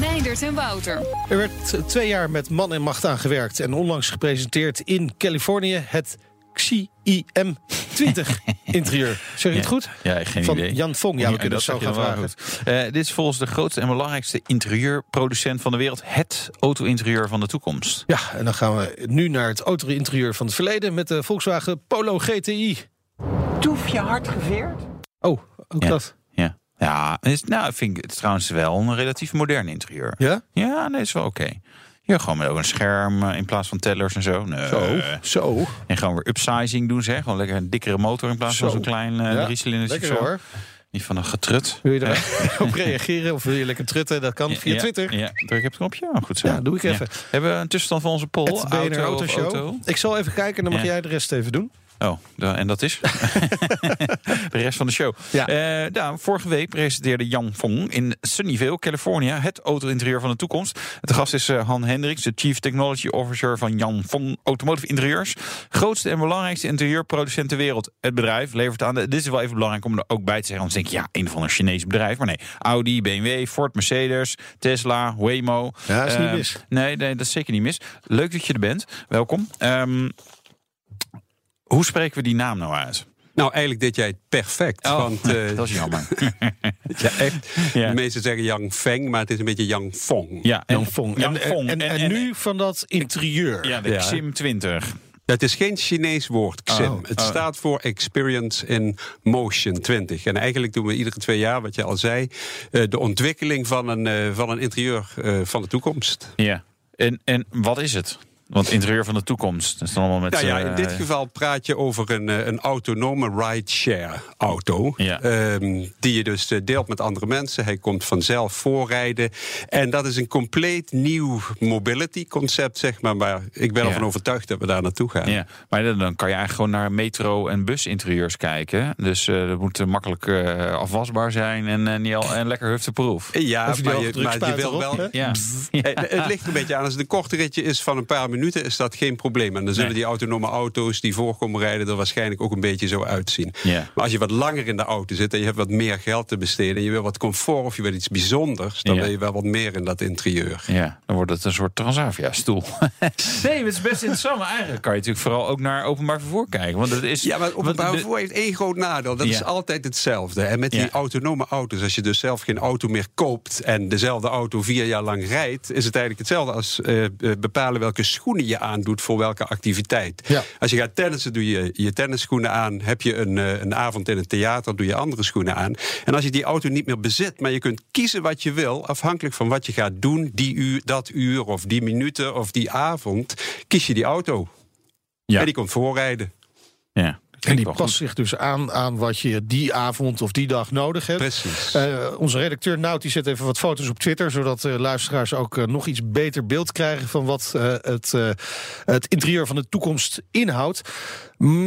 Meindert en Wouter. Er werd twee jaar met man en macht aan gewerkt en onlangs gepresenteerd in Californië het XIM 20 interieur. Zeg je het goed? Ja, geen Van idee. Jan Fong. Ja, we Ja, kunnen dat het zo gaan vragen. Eh, dit is volgens de grootste en belangrijkste interieurproducent van de wereld. Het auto-interieur van de toekomst. Ja, en dan gaan we nu naar het auto-interieur van het verleden met de Volkswagen Polo GTI. Toef je hard geveerd? Oh, ook Ja. dat. Ja, ja het is, nou, vind ik het trouwens wel een relatief modern interieur. Ja? Ja, nee, is wel oké. Ja, gewoon met ook een scherm eh, in plaats van tellers en zo. Nee. Zo, zo. En gewoon weer upsizing doen ze. hè. Gewoon lekker een dikkere motor in plaats van Zo. zo'n klein uh, Ja, Lekker zo. hoor. Niet van een getrut. Wil je daar op reageren of wil je lekker trutten? Dat kan via ja, Twitter. Ja, druk op het knopje. Oh, goed zo. Ja, doe ik even. Hebben we een tussenstand van onze poll? Het BNR Auto Autoshow. auto? Ik zal even kijken, dan mag jij de rest even doen. Oh, en dat is? de rest van de show. Ja. Eh, nou, vorige week presenteerde Jan Fong in Sunnyvale, California... het auto-interieur van de toekomst. De gast is eh, Han Hendricks, de Chief Technology Officer van Jan Fong Automotive Interieurs. Grootste en belangrijkste interieurproducent ter wereld. Het bedrijf levert aan... De, dit is wel even belangrijk om er ook bij te zeggen. Anders denk je, ja, een of ander Chinees bedrijf. Maar nee, Audi, BMW, Ford, Mercedes, Tesla, Waymo. Ja, is niet Eh, mis. Nee, nee, dat is zeker niet mis. Leuk dat je er bent. Welkom. Ehm, hoe spreken we die naam nou uit? Nou, eigenlijk deed jij het perfect. Oh, want eh, dat is jammer. ja, echt, Ja. de meesten zeggen Yang Feng, maar het is een beetje Yang Fong. Ja, en, Jan Fong. Jan En, en, en, nu van dat interieur. Ja, de Ja. XIM 20. Het is geen Chinees woord, XIM. Oh, het oh. staat voor Experience in Motion 20. En eigenlijk doen we iedere twee jaar, wat je al zei, eh, de ontwikkeling van een, eh, van een interieur eh, van de toekomst. Ja. En, en wat is het? Want interieur van de toekomst. Dat is dan allemaal met... Nou ja, in eh, dit geval praat je over een, eh, een autonome ride-share auto. Ja. ehm, die je dus eh, deelt met andere mensen. Hij komt vanzelf voorrijden. En dat is een compleet nieuw mobility concept, zeg maar. Maar ik ben Ja. ervan overtuigd dat we daar naartoe gaan. Ja, maar dan- dan kan je eigenlijk gewoon naar metro- en businterieurs kijken. Dus eh dat moet makkelijk afwasbaar zijn en, eh, niet al, en lekker hufteproef. Ja, maar je, maar je wil erop, wel. Ja. Het ligt er een beetje aan. Als het een korte ritje is van een paar minuten, is dat geen probleem. En dan zullen Nee. die autonome auto's die voorkomen rijden er waarschijnlijk ook een beetje zo uitzien. Ja. Maar als je wat langer in de auto zit en je hebt wat meer geld te besteden en je wil wat comfort of je wil iets bijzonders, dan wil je wel wat meer in dat interieur. Ja, dan wordt het een soort Transavia-stoel. nee, het is best interessant. Maar eigenlijk kan je natuurlijk vooral ook naar openbaar vervoer kijken. Want het is, Ja, maar openbaar de- vervoer heeft één groot nadeel. Dat is altijd hetzelfde. En met die autonome auto's, als je dus zelf geen auto meer koopt... en dezelfde auto vier jaar lang rijdt... is het eigenlijk hetzelfde als eh, eh, bepalen welke schoenen je aandoet... voor welke activiteit. Ja. Als je gaat tennissen, doe je je tennisschoenen aan. Heb je een, eh, een avond in een theater, doe je andere schoenen aan. En als je die auto niet meer bezit... maar je kunt kiezen wat je wil... afhankelijk van wat je gaat doen, die uur, dat uur... of die minuten of die avond, kies je die auto. Ja. En die komt voorrijden. Ja, En die past zich dus aan aan wat je die avond of die dag nodig hebt. Precies. Eh, onze redacteur Nout die zet even wat foto's op Twitter, zodat eh, luisteraars ook eh, nog iets beter beeld krijgen van wat het, het interieur van de toekomst inhoudt.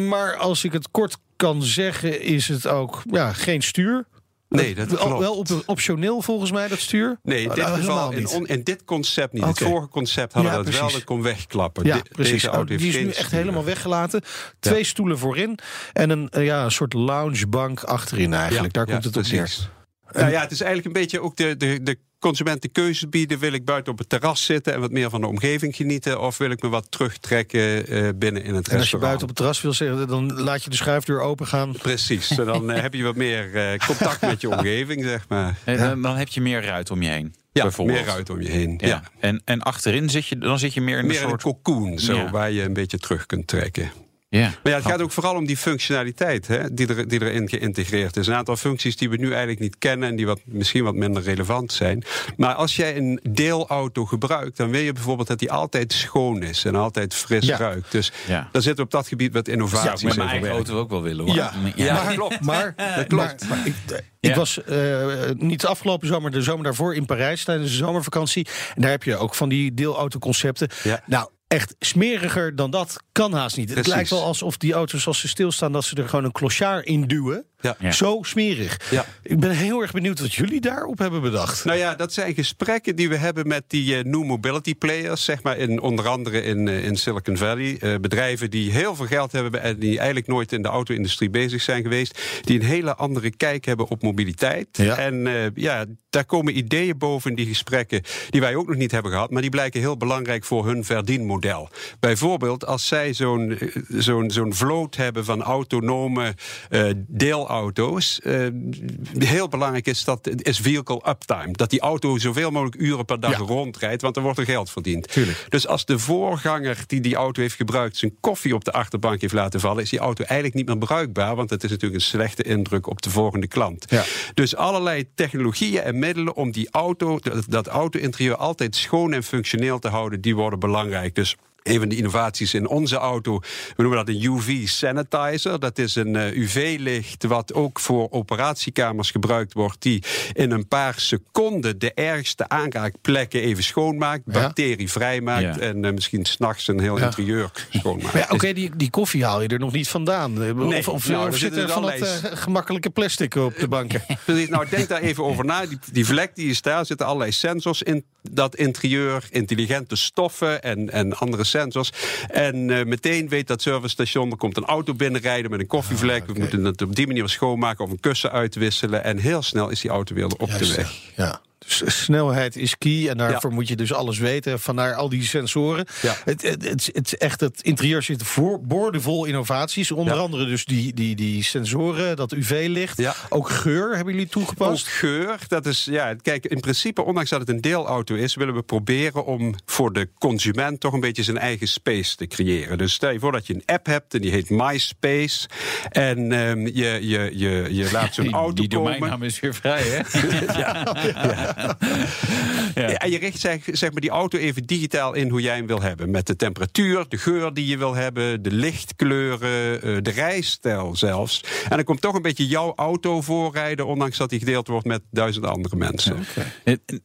Maar als ik het kort kan zeggen, is het ook ja, geen stuur. Nee, dat klopt. Wel op, optioneel volgens mij, dat stuur. Nee, in Oh, dit nou, geval, on- in dit concept niet. Het vorige concept hadden Ja, we dat wel, dat kon wegklappen. Ja, De- precies. Deze auto Oh, die heeft is geen nu echt helemaal weggelaten. Twee stoelen voorin en een, eh, ja, een soort loungebank achterin eigenlijk. Daar komt het op neer. Nou ja, het is eigenlijk een beetje ook de, de, de consument de keuze bieden. Wil ik buiten op het terras zitten en wat meer van de omgeving genieten? Of wil ik me wat terugtrekken eh, binnen in het En als je restaurant? buiten op het terras wil zitten, dan laat je de schuifdeur open gaan. Precies, en dan eh, heb je wat meer eh, contact met je omgeving, zeg maar. En dan, dan heb je meer ruit om je heen. Ja, meer ruit om je heen. Ja. Ja. En, en achterin zit je, dan zit je meer in Meer een een soort... cocoon, zo, Ja. waar je een beetje terug kunt trekken. Ja. Maar ja, het gaat ook vooral om die functionaliteit hè, die, er, die erin geïntegreerd is. Een aantal functies die we nu eigenlijk niet kennen en die wat, misschien wat minder relevant zijn. Maar als jij een deelauto gebruikt, dan wil je bijvoorbeeld dat die altijd schoon is en altijd fris Ja. ruikt. Dus Ja. daar zit op dat gebied wat innovaties Zou ik met in mijn eigen auto ook wel willen hoor. Ja. Ja, maar, klopt. Maar, Dat klopt. maar- maar ik, ik Ja. was eh, niet de afgelopen zomer, de zomer daarvoor in Parijs tijdens de zomervakantie. En daar heb je ook van die deelautoconcepten. Ja. Nou, echt smeriger dan dat kan haast niet. Precies. Het lijkt wel alsof die auto's als ze stilstaan, dat ze er gewoon een clochard in duwen. Ja. Ja. Zo smerig. Ja. Ik ben heel erg benieuwd wat jullie daarop hebben bedacht. Nou ja, dat zijn gesprekken die we hebben met die eh, new mobility players, zeg maar in, onder andere in, eh, in Silicon Valley. Eh, bedrijven die heel veel geld hebben en die eigenlijk nooit in de auto-industrie bezig zijn geweest. Die een hele andere kijk hebben op mobiliteit. Ja. En ja, daar komen ideeën boven in die gesprekken die wij ook nog niet hebben gehad, maar die blijken heel belangrijk voor hun verdienmodel. Bijvoorbeeld als zij zo'n zo'n zo'n vloot hebben van autonome eh, deelauto's. eh, heel belangrijk is dat is vehicle uptime. Dat die auto zoveel mogelijk uren per dag Ja. rondrijdt, want er wordt er geld verdiend. Tuurlijk. Dus als de voorganger die die auto heeft gebruikt zijn koffie op de achterbank heeft laten vallen, is die auto eigenlijk niet meer bruikbaar, want het is natuurlijk een slechte indruk op de volgende klant. Ja. Dus allerlei technologieën en middelen om die auto, dat, dat auto-interieur altijd schoon en functioneel te houden, die worden belangrijk. Dus een van de innovaties in onze auto, we noemen dat een UV sanitizer. Dat is een eh, UV-licht wat ook voor operatiekamers gebruikt wordt, die in een paar seconden de ergste aanraakplekken even schoonmaakt, Ja. bacterievrij maakt Ja. en eh, misschien s'nachts een heel Ja. interieur schoonmaakt. Oké, die, die koffie haal je er nog niet vandaan. Eh, Nee, of of, nou, of er zit er van dat gemakkelijke plastic op de banken? Precies, nou denk daar even over na. Die, die vlek die is daar, zitten allerlei sensors in dat interieur, intelligente stoffen en, en andere sensors. En eh, meteen weet dat servicestation, er komt een auto binnenrijden met een koffievlek. Ah, We moeten het op die manier schoonmaken of een kussen uitwisselen. En heel snel is die auto weer op de weg. Ja. Dus snelheid is key en daarvoor moet je dus alles weten. Vandaar al die sensoren. Ja. Het, het, het, het is echt, het interieur zit voor, boordevol innovaties. Onder Ja. andere dus die, die, die sensoren, dat UV-licht. Ja. Ook geur hebben jullie toegepast. Ook geur, dat is, ja, kijk, in principe, ondanks dat het een deelauto is, willen we proberen om voor de consument toch een beetje zijn eigen space te creëren. Dus stel je voor dat je een app hebt en die heet MySpace. En ehm, je, je, je, je laat zo'n Die, auto die komen. domeinnaam is weer vrij, hè? ja. Ja, en je richt zeg, zeg maar die auto even digitaal in hoe jij hem wil hebben. Met de temperatuur, de geur die je wil hebben, de lichtkleuren, eh, de rijstijl zelfs. En dan komt toch een beetje jouw auto voorrijden, ondanks dat die gedeeld wordt met duizend andere mensen.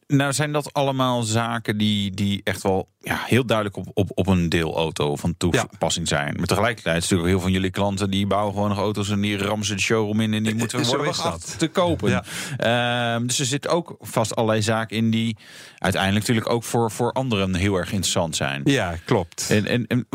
Nou, zijn dat allemaal zaken die, die echt wel ja, heel duidelijk op, op, op een deelauto van toepassing zijn. Maar tegelijkertijd is natuurlijk heel veel van jullie klanten die bouwen gewoon nog auto's en die rammen ze de showroom in en die moeten Eh, worden is wacht dat. te kopen. Ja. Ehm, dus er zit ook vast allerlei zaken in die uiteindelijk natuurlijk ook voor, voor anderen heel erg interessant zijn. Ja, klopt. En, en, en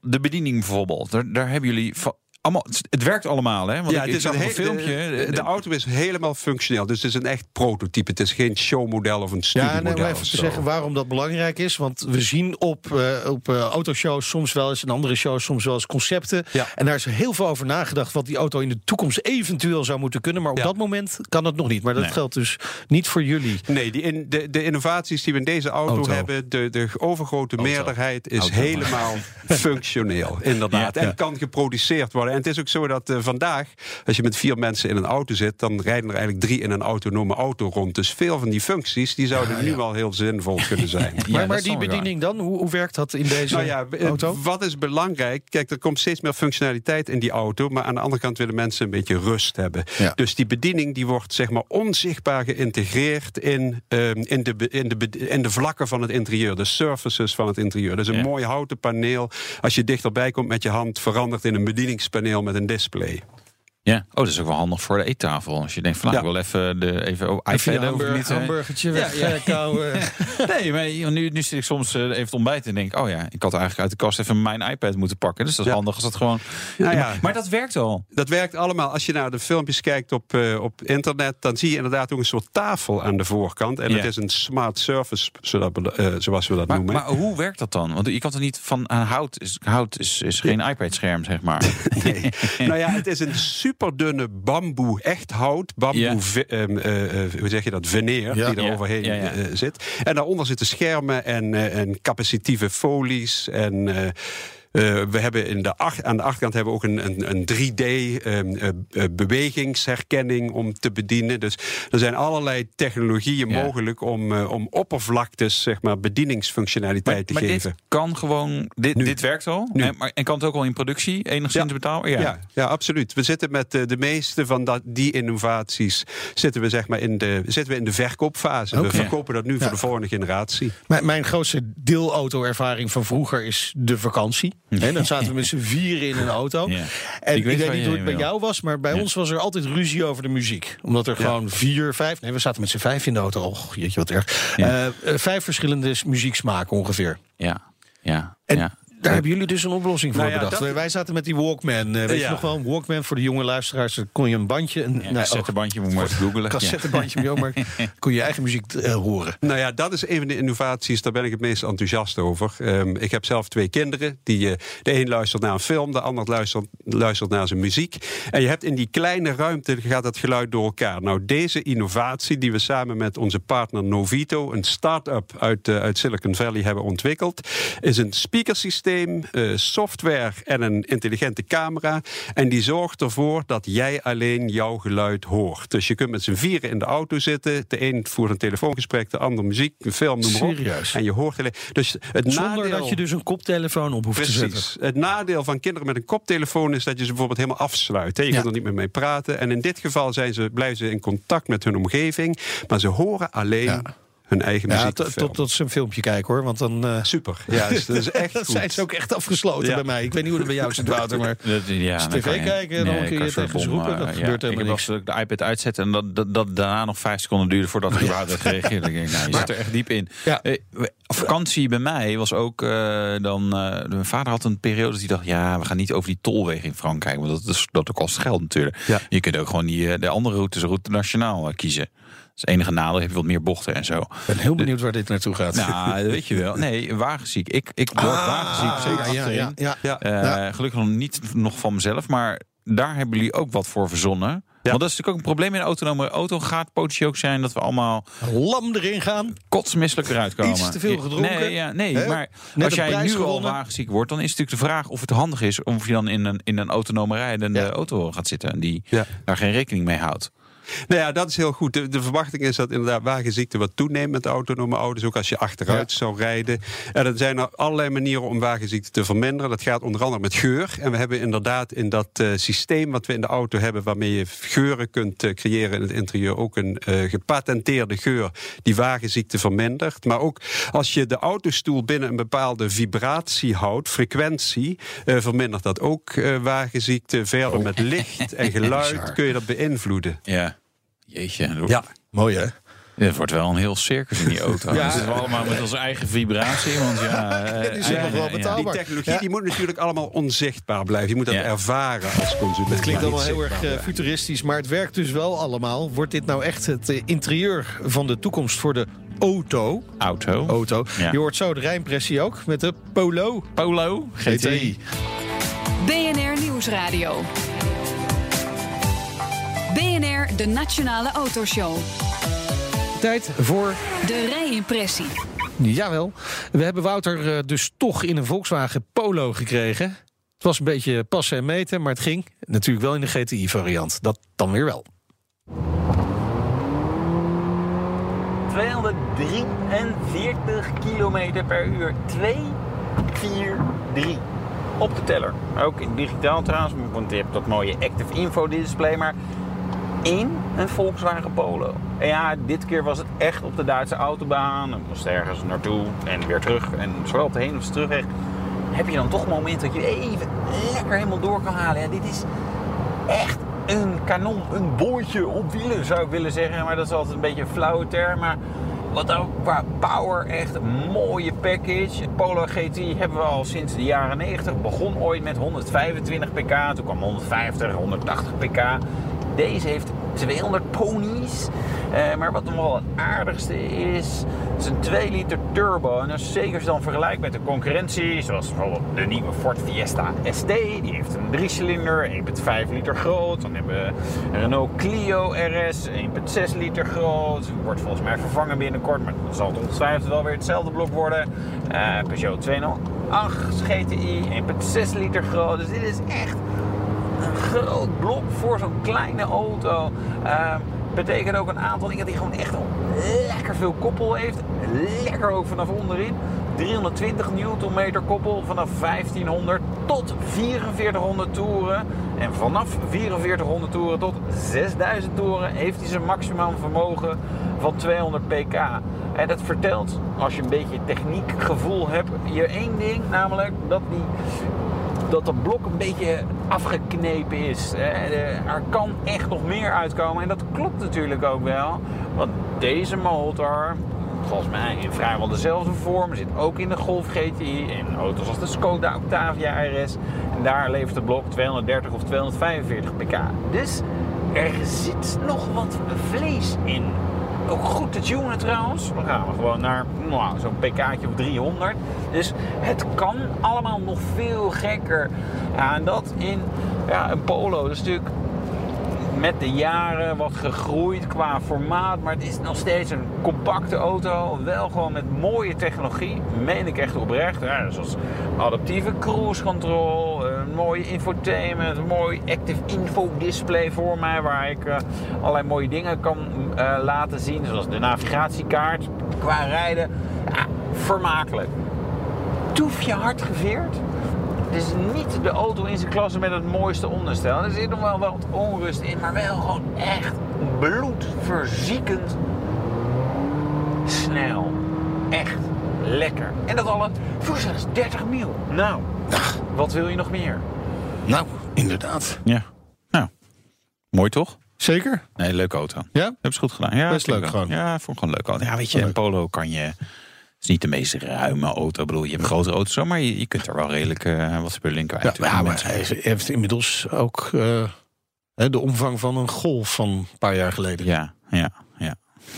de bediening bijvoorbeeld, daar, daar hebben jullie allemaal. Het, het werkt allemaal, hè? Want ja, ik, het is een een he- filmpje. De, de, de auto is helemaal functioneel. Dus het is een echt prototype. Het is geen showmodel of een Ja, studiemodel. en om even of te zeggen waarom dat belangrijk is. Want we zien op, eh, op eh, autoshows soms wel eens... en andere shows soms wel eens concepten. Ja. En daar is heel veel over nagedacht... wat die auto in de toekomst eventueel zou moeten kunnen. Maar op Ja. dat moment kan dat nog niet. Maar dat Nee. geldt dus niet voor jullie. Nee, die in, de, de innovaties die we in deze auto, Auto. hebben, de, de overgrote meerderheid is Auto. helemaal functioneel. Inderdaad. Ja. En kan geproduceerd worden. En het is ook zo dat eh, vandaag, als je met vier mensen in een auto zit, dan rijden er eigenlijk drie in een autonome auto rond. Dus veel van die functies die zouden nu wel heel zinvol kunnen zijn. Ja, maar maar die waar. bediening dan, hoe, hoe werkt dat in deze Nou ja, eh, auto? wat is belangrijk? Kijk, er komt steeds meer functionaliteit in die auto. Maar aan de andere kant willen mensen een beetje rust hebben. Ja. Dus die bediening die wordt zeg maar onzichtbaar geïntegreerd in, ehm, in, de, in, de, in de vlakken van het interieur. De surfaces van het interieur. Dus een Ja. mooi houten paneel. Als je dichterbij komt met je hand, verandert in een bedieningspaneel met een display. Ja, oh, dat is ook wel handig voor de eettafel. Als je denkt van, nou, Ja. ik wil even, de, even oh, Even hamburgertje Ja, ja. wegkouwen. Nee, maar nu, nu zit ik soms eh, even te ontbijten en denk, oh ja, ik had eigenlijk uit de kast even mijn iPad moeten pakken. Dus dat is handig als dat gewoon. Nou ja. maar, maar dat werkt al. Dat werkt allemaal. Als je naar de filmpjes kijkt op, eh, op internet, dan zie je inderdaad ook een soort tafel aan de voorkant. En het is een smart zodat eh, zoals we dat Maar, noemen. maar hoe werkt dat dan? Want je kan er niet van hout. Is, hout is, is geen iPad-scherm, zeg maar. nou ja, het is een superdunne bamboe, echt hout, bamboe, Ja. ve- ehm, eh, eh, hoe zeg je dat, veneer, Ja. die er Ja, overheen ja, ja. eh, zit. En daaronder zitten schermen en, eh, en capacitieve folies en... eh, we hebben in de ach- aan de achterkant hebben we ook een, een, een 3D ehm, eh, eh, bewegingsherkenning om te bedienen. Dus er zijn allerlei technologieën Ja. mogelijk om, eh, om oppervlaktes, zeg maar, bedieningsfunctionaliteit Maar, te maar geven. dit kan gewoon. Dit, Nu. dit werkt al. Nu. En, maar, en kan het ook al in productie enigszins Ja. betalen? Ja. Ja, absoluut. We zitten met de meeste van dat, die innovaties zitten we, zeg maar, in, de, zitten we in de verkoopfase. We verkopen dat nu voor Ja. de volgende generatie. Mijn, mijn grootste deelauto-ervaring van vroeger is de vakantie. Hè, dan zaten we met z'n vieren in een auto. Ja. En Ik ik weet niet hoe het bij wil. jou was, maar bij Ja. ons was er altijd ruzie over de muziek. Omdat er gewoon vier, vijf... Nee, we zaten met z'n vijf in de auto. Oh, jeetje, wat erg. Eh, eh, vijf verschillende muzieksmaken ongeveer. Ja. Ja. En ja. Daar hebben jullie dus een oplossing voor Nou ja, bedacht. dat- Wij- zaten met die Walkman. eh, weet je nog wel, een Walkman voor de jonge luisteraars. Daar kon je een bandje... Een, Ja, oh, cassettebandje, moet je maar eens googelen. Ja. cassettebandje, maar kon je je eigen muziek eh, horen. Nou ja, dat is een van de innovaties, daar ben ik het meest enthousiast over. Ehm, ik heb zelf twee kinderen. Die, eh, de een luistert naar een film, de ander luistert, luistert naar zijn muziek. En je hebt in die kleine ruimte gaat dat geluid door elkaar. Nou, deze innovatie die we samen met onze partner Novito, een start-up uit, uit Silicon Valley, hebben ontwikkeld, is een speakersysteem, eh, software en een intelligente camera. En die zorgt ervoor dat jij alleen jouw geluid hoort. Dus je kunt met z'n vieren in de auto zitten. De een voert een telefoongesprek, de ander muziek, een film, noem maar op. Serieus? En je hoort alleen. Dus het Zonder nadeel, dat je dus een koptelefoon op hoeft te zetten. Precies. Het nadeel van kinderen met een koptelefoon is dat je ze bijvoorbeeld helemaal afsluit. hè. Je Ja. kunt er niet meer mee praten. En in dit geval zijn ze, blijven ze in contact met hun omgeving. Maar ze horen alleen Ja. Hun eigen Ja, muziek. tot, tot, tot ze een filmpje kijken hoor. Want dan eh, Super. Ja, dus dat is echt dat goed. zijn ze ook echt afgesloten Ja. bij mij. Ik weet niet hoe het bij jou zit, Wouter. Maar Dat, ja, tv je- kijken, dan kun je het tegen ze bom, roepen, dat eh, gebeurt helemaal ik heb niks. eens de iPad uitzetten en dat, dat, dat daarna nog vijf seconden duurde voordat ik überhaupt had gereageerd. Dan denk ik, nou, je zit er echt diep in. Ja. Eh, vakantie bij mij was ook eh, dan. eh, mijn vader had een periode dat hij dacht: ja, we gaan niet over die tolweg in Frankrijk, want dat, is, dat kost geld natuurlijk. Ja. Je kunt ook gewoon die, eh, de andere routes, route nationaal eh, kiezen. Is het enige nadeel, heb je wat meer bochten en zo. ik ben heel benieuwd waar dit naartoe gaat. Nou, weet je wel. Nee, wagenziek. Ik, ik word wagenziek, zeker Ah, ja, ja, ja. Ja. Eh, Ja. Gelukkig nog niet nog van mezelf, maar daar hebben jullie ook wat voor verzonnen. Want dat is natuurlijk ook een probleem in een autonome auto. Gaat potentieel ook zijn dat we allemaal Lam erin gaan. kotsmisselijk eruit komen. Iets te veel gedronken. Nee, ja, nee maar Net als jij nu al wagenziek wordt... dan is natuurlijk de vraag of het handig is... of je dan in een, in een autonome rijdende Ja. auto gaat zitten... die Ja. daar geen rekening mee houdt. Nou ja, dat is heel goed. De, de verwachting is dat inderdaad wagenziekte wat toeneemt met autonome auto's. Ook als je achteruit Ja. zou rijden. En er zijn er allerlei manieren om wagenziekte te verminderen. Dat gaat onder andere met geur. En we hebben inderdaad in dat eh, systeem wat we in de auto hebben... waarmee je geuren kunt eh, creëren in het interieur... ook een eh, gepatenteerde geur die wagenziekte vermindert. Maar ook als je de autostoel binnen een bepaalde vibratie houdt... frequentie, vermindert dat ook wagenziekte. Verder met licht en geluid kun je dat beïnvloeden. Ja. Jeetje. Ja. Mooi hè? Het wordt wel een heel circus in die auto. Ja. Zitten we allemaal met onze eigen vibratie. Want ja, eh, Het is nog wel betaalbaar. Die technologie Ja. die moet natuurlijk allemaal onzichtbaar blijven. Je moet dat Ja. ervaren als consument. Het klinkt allemaal heel erg eh, futuristisch, maar het werkt dus wel allemaal. Wordt dit nou echt het eh, interieur van de toekomst voor de auto? Auto. auto. Ja. Je hoort zo de rijimpressie ook met de Polo Polo. GTI. BNR Nieuwsradio. BNR, de Nationale Autoshow. Tijd voor De rijimpressie. Jawel. We hebben Wouter eh, dus toch in een Volkswagen Polo gekregen. Het was een beetje passen en meten, maar het ging. Natuurlijk wel in de GTI-variant. Dat dan weer wel. 243 km per uur. 2, 4, 3. Op de teller. Ook in digitaal trouwens, want je hebt dat mooie Active Info display. Maar in een Volkswagen Polo. En ja, dit keer was het echt op de Duitse autobaan. En moest ergens naartoe en weer terug. En zowel op de heen als de terugweg heb je dan toch een moment dat je even lekker helemaal door kan halen. Ja, dit is echt een kanon, een bootje op wielen zou ik willen zeggen. Maar dat is altijd een beetje een flauwe term. Maar wat ook qua power echt een mooie package. Polo GT hebben we al sinds de jaren 90. Begon ooit met 125 pk. Toen kwam 150, 180 pk. Deze heeft 200 ponies. Eh, maar wat nog wel het aardigste is, is een 2 liter turbo. En dat is zeker dan vergelijkt met de concurrentie, zoals bijvoorbeeld de nieuwe Ford Fiesta ST. Die heeft een 3-cilinder, 1,5 liter groot. Dan hebben we Renault Clio RS, 1,6 liter groot. Wordt volgens mij vervangen binnenkort, maar dan zal het ongetwijfeld wel weer hetzelfde blok worden. Eh, Peugeot 208 GTI, 1,6 liter groot. Dus dit is echt groot blok voor zo'n kleine auto. Uh, betekent ook een aantal dingen die gewoon echt lekker veel koppel heeft. Lekker ook vanaf onderin. 320 Nm koppel vanaf 1500 tot 4400 toeren. En vanaf 4400 toeren tot 6000 toeren heeft hij zijn maximum vermogen van 200 pk. En dat vertelt, als je een beetje techniekgevoel hebt, je één ding, namelijk dat die dat het blok een beetje afgeknepen is. Er kan echt nog meer uitkomen. En dat klopt natuurlijk ook wel. Want deze motor, volgens mij in vrijwel dezelfde vorm, zit ook in de Golf GTI. In auto's als de Skoda Octavia RS. En daar levert het blok 230 of 245 pk. Dus er zit nog wat vlees in. Ook goed te tunen trouwens. Dan gaan we gewoon naar nou, zo'n pk'tje of 300. Dus het kan allemaal nog veel gekker. Ja, en dat in ja, een Polo. Dat is natuurlijk met de jaren wat gegroeid qua formaat. Maar het is nog steeds een compacte auto. Wel gewoon met mooie technologie. Meen ik echt oprecht. Ja, zoals adaptieve cruise control. Mooie infotainment. Mooi active info display voor mij. Waar ik uh, allerlei mooie dingen kan uh, laten zien. Zoals de navigatiekaart. Qua rijden. Vermakelijk. Toefje hard geveerd. Het is niet de auto in zijn klasse met het mooiste onderstel. Er zit nog wel wat onrust in, maar wel gewoon echt bloedverziekend snel. Echt lekker. En dat alle voor slechts 30 mil. Nou, wat wil je nog meer? Nou, inderdaad. Ja. Nou, mooi toch? Zeker. Nee, leuke auto. Ja? Hebben ze goed gedaan. Ja, Best leuk gewoon. Ja, vond ik gewoon leuk auto. Ja, weet je, een Polo kan je... Het is niet de meest ruime auto. Ik bedoel, je hebt grote auto's, zo, maar je, je kunt er wel redelijk eh, wat spullen in kwijt. Ja, ja, maar hij heeft inmiddels ook uh, de omvang van een golf van een paar jaar geleden. Ja, ja.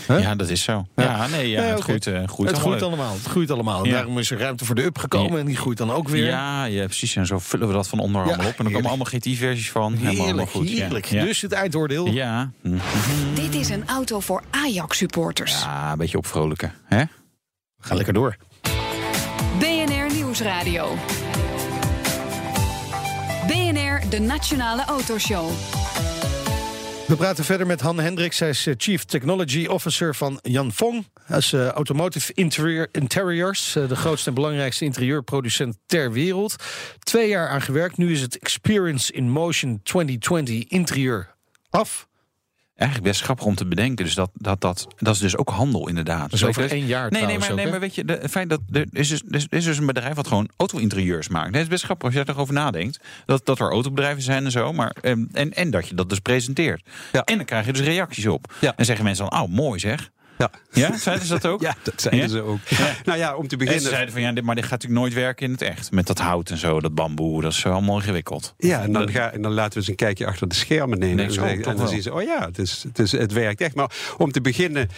Huh? Ja, dat is zo. Ja, ja nee, ja, Nee, het groeit, uh, groeit het groeit allemaal. allemaal. Het groeit allemaal. En Ja. daarom is er ruimte voor de up gekomen. En die groeit dan ook weer. Ja, ja, precies. En zo vullen we dat van onder Ja, allemaal op. En dan komen allemaal GT-versies van. Helemaal, Heerlijk, goed. Ja. heerlijk. Ja. Dus het eindoordeel. Ja. Hm. Dit is een auto voor Ajax-supporters. ja, een beetje opvrolijken. Hè? Ga lekker door. BNR Nieuwsradio. BNR, de Nationale Autoshow. We praten verder met Han Hendricks. Hij is eh, Chief Technology Officer van Jan Fong. Hij is eh, Automotive Interior, Interiors, eh, de grootste en belangrijkste interieurproducent ter wereld. Twee jaar aan gewerkt. Nu is het Experience in Motion 2020 interieur af. Eigenlijk best grappig om te bedenken. Dus dat, dat, dat, dat is dus ook handel, inderdaad. Is over één jaar Nee, nee, maar, ook, nee, maar weet je, de, het feit dat er is, dus, er is dus een bedrijf wat gewoon auto-interieurs maakt. Nee, het is best grappig als je erover nadenkt. Dat, dat er autobedrijven zijn en zo. Maar, ehm, en, en dat je dat dus presenteert. Ja. En dan krijg je dus reacties op. Ja. En zeggen mensen dan, oh, mooi zeg. Ja. Ja, zeiden ze dat ook? Ja, dat zeiden Ja? ze ook. Nou ja, om te En ze beginnen. zeiden van ja, dit, maar dit gaat natuurlijk nooit werken in het echt. Met dat hout en zo, dat bamboe, dat is allemaal ingewikkeld. Ja, en dan, ga, en dan laten we eens een kijkje achter de schermen nemen. Nee, zo, en dan wel. zien ze, oh ja, het, is, het, is, het werkt echt. Maar om te beginnen, 85%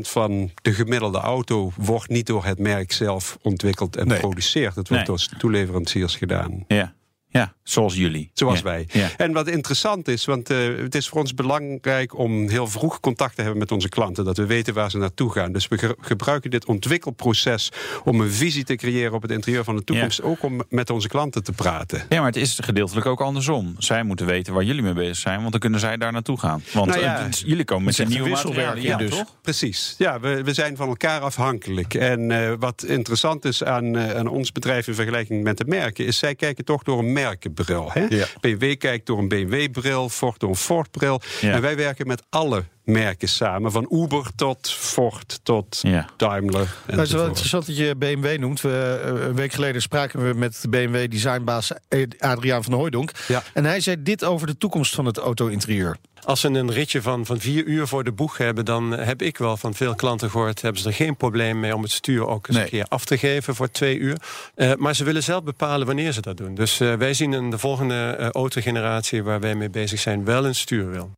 van de gemiddelde auto wordt niet door het merk zelf ontwikkeld en Nee. geproduceerd. Het wordt Nee. door toeleveranciers gedaan. Ja, ja zoals jullie. Zoals Ja. wij. Ja. En wat interessant is, want eh, het is voor ons belangrijk om heel vroeg contact te hebben met onze klanten. Dat we weten waar ze naartoe gaan. Dus we ge- gebruiken dit ontwikkelproces om een visie te creëren op het interieur van de toekomst. Ook om met onze klanten te praten. Ja, maar het is gedeeltelijk ook andersom. Zij moeten weten waar jullie mee bezig zijn, want dan kunnen zij daar naartoe gaan. Want Nou eh, jullie komen met een nieuwe materialen. Ja, wisselwerking dus. toch? Precies. Ja, we, we zijn van elkaar afhankelijk. En eh, wat interessant is aan, aan ons bedrijf in vergelijking met de merken, is zij kijken toch door een merkenbril. Hè? Ja. BMW kijkt door een BMW-bril, Ford door een Ford-bril. Ja. En wij werken met alle merken samen. Van Uber tot Ford tot Ja. Daimler. Het is wel interessant dat je BMW noemt. We, eh, een week geleden spraken we met de BMW-designbaas Adriaan van Hooijdonk. Ja. En hij zei dit over de toekomst van het auto-interieur. Als ze een ritje van, van vier uur voor de boeg hebben, dan heb ik wel van veel klanten gehoord, hebben ze er geen probleem mee om het stuur ook eens Nee. een keer af te geven voor twee uur. Eh, maar ze willen zelf bepalen wanneer ze dat doen. Dus eh, wij zien in de volgende eh, autogeneratie waar wij mee bezig zijn wel een stuurwiel.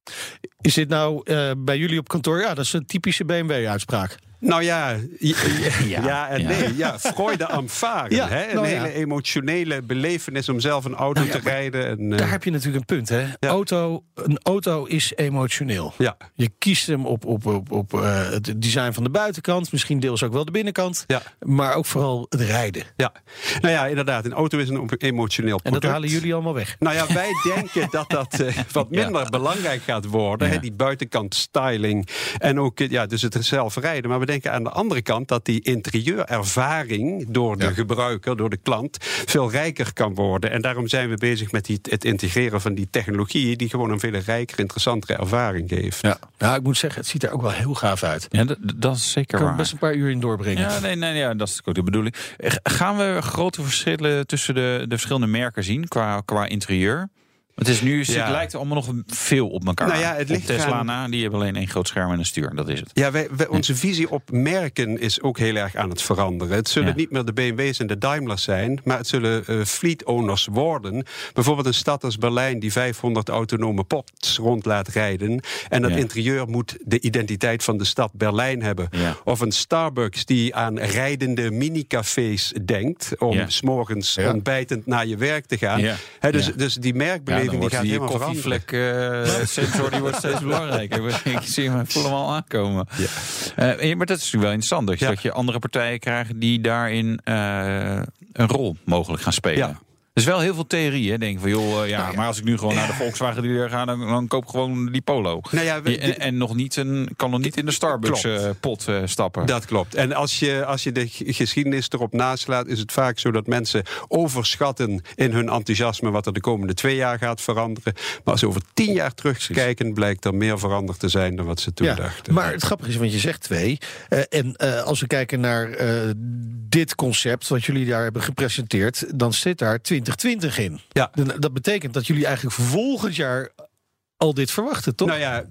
Is dit nou eh, bij jullie op kantoor? Ja, dat is een typische BMW-uitspraak. Nou ja, ja, ja, Ja, en nee. Ja, Freude am Varen. Ja, hè? Een nou hele emotionele belevenis om zelf een auto Nou te rijden. En, eh, Daar heb je natuurlijk een punt, hè? Auto, een auto is emotioneel. ja. Je kiest hem op, op, op, op eh, het design van de buitenkant, misschien deels ook wel de binnenkant, Ja. maar ook vooral het rijden. ja, nou ja, inderdaad. Een auto is een emotioneel En product. dat halen jullie allemaal weg. Nou ja, wij denken dat dat eh, wat minder belangrijk gaat worden. Hè, die buitenkant styling. En ook ja, dus het zelf rijden. Maar we denken aan de andere kant dat die interieurervaring door de gebruiker, door de klant, veel rijker kan worden. En daarom zijn we bezig met die, het integreren van die technologieën die gewoon een veel rijker, interessantere ervaring geeft. Ja. Nou, ik moet zeggen, het ziet er ook wel heel gaaf uit. Ja, dat, is zeker kan waar. best een paar uur in doorbrengen. Ja, nee, nee, ja, dat is ook de bedoeling. Gaan we grote verschillen tussen de, de verschillende merken zien qua, qua interieur? Het is nu, Ja. het lijkt allemaal nog veel op elkaar. Nou ja, het Op ligt Tesla na, die hebben alleen één groot scherm en een stuur. Dat is het. Ja, wij, wij- onze visie op merken is ook heel erg aan het veranderen. Het zullen Ja. niet meer de BMW's en de Daimlers zijn, maar het zullen eh, fleet owners worden. Bijvoorbeeld een stad als Berlijn die 500 autonome pots rond laat rijden. En dat Ja. interieur moet de identiteit van de stad Berlijn hebben. Ja. Of een Starbucks die aan rijdende minicafés denkt om Ja. s'morgens Ja. ontbijtend naar je werk te gaan. Dus, Ja. dus die merkbeleving die gaat helemaal veranderen. koffievlek eh, sensor die wordt steeds belangrijker. Ik zie hem, ik voel hem al aankomen. Ja, maar dat is natuurlijk wel interessant. Dat je, Ja. dat je andere partijen krijgt die daarin eh, een rol mogelijk gaan spelen. Ja. Er is wel heel veel theorie, hè? Denk ik van, joh, eh, ja, maar als ik nu gewoon naar de Volkswagen dealer ga, dan, dan koop ik gewoon die Polo. Nou ja, we- en, en nog niet een, kan nog niet in de Starbucks eh, pot eh, stappen. Dat klopt. En als je, als je de geschiedenis erop naslaat, is het vaak zo dat mensen overschatten in hun enthousiasme wat er de komende twee jaar gaat veranderen. Maar als ze over tien jaar terugkijken, blijkt er meer veranderd te zijn dan wat ze toen Ja, dachten. maar het grappige is, want je zegt twee. eh, en eh, als we kijken naar eh, dit concept, wat jullie daar hebben gepresenteerd, dan zit daar 2020 in. Ja. Dat betekent dat jullie eigenlijk volgend jaar al dit verwachten, toch? Nou ja,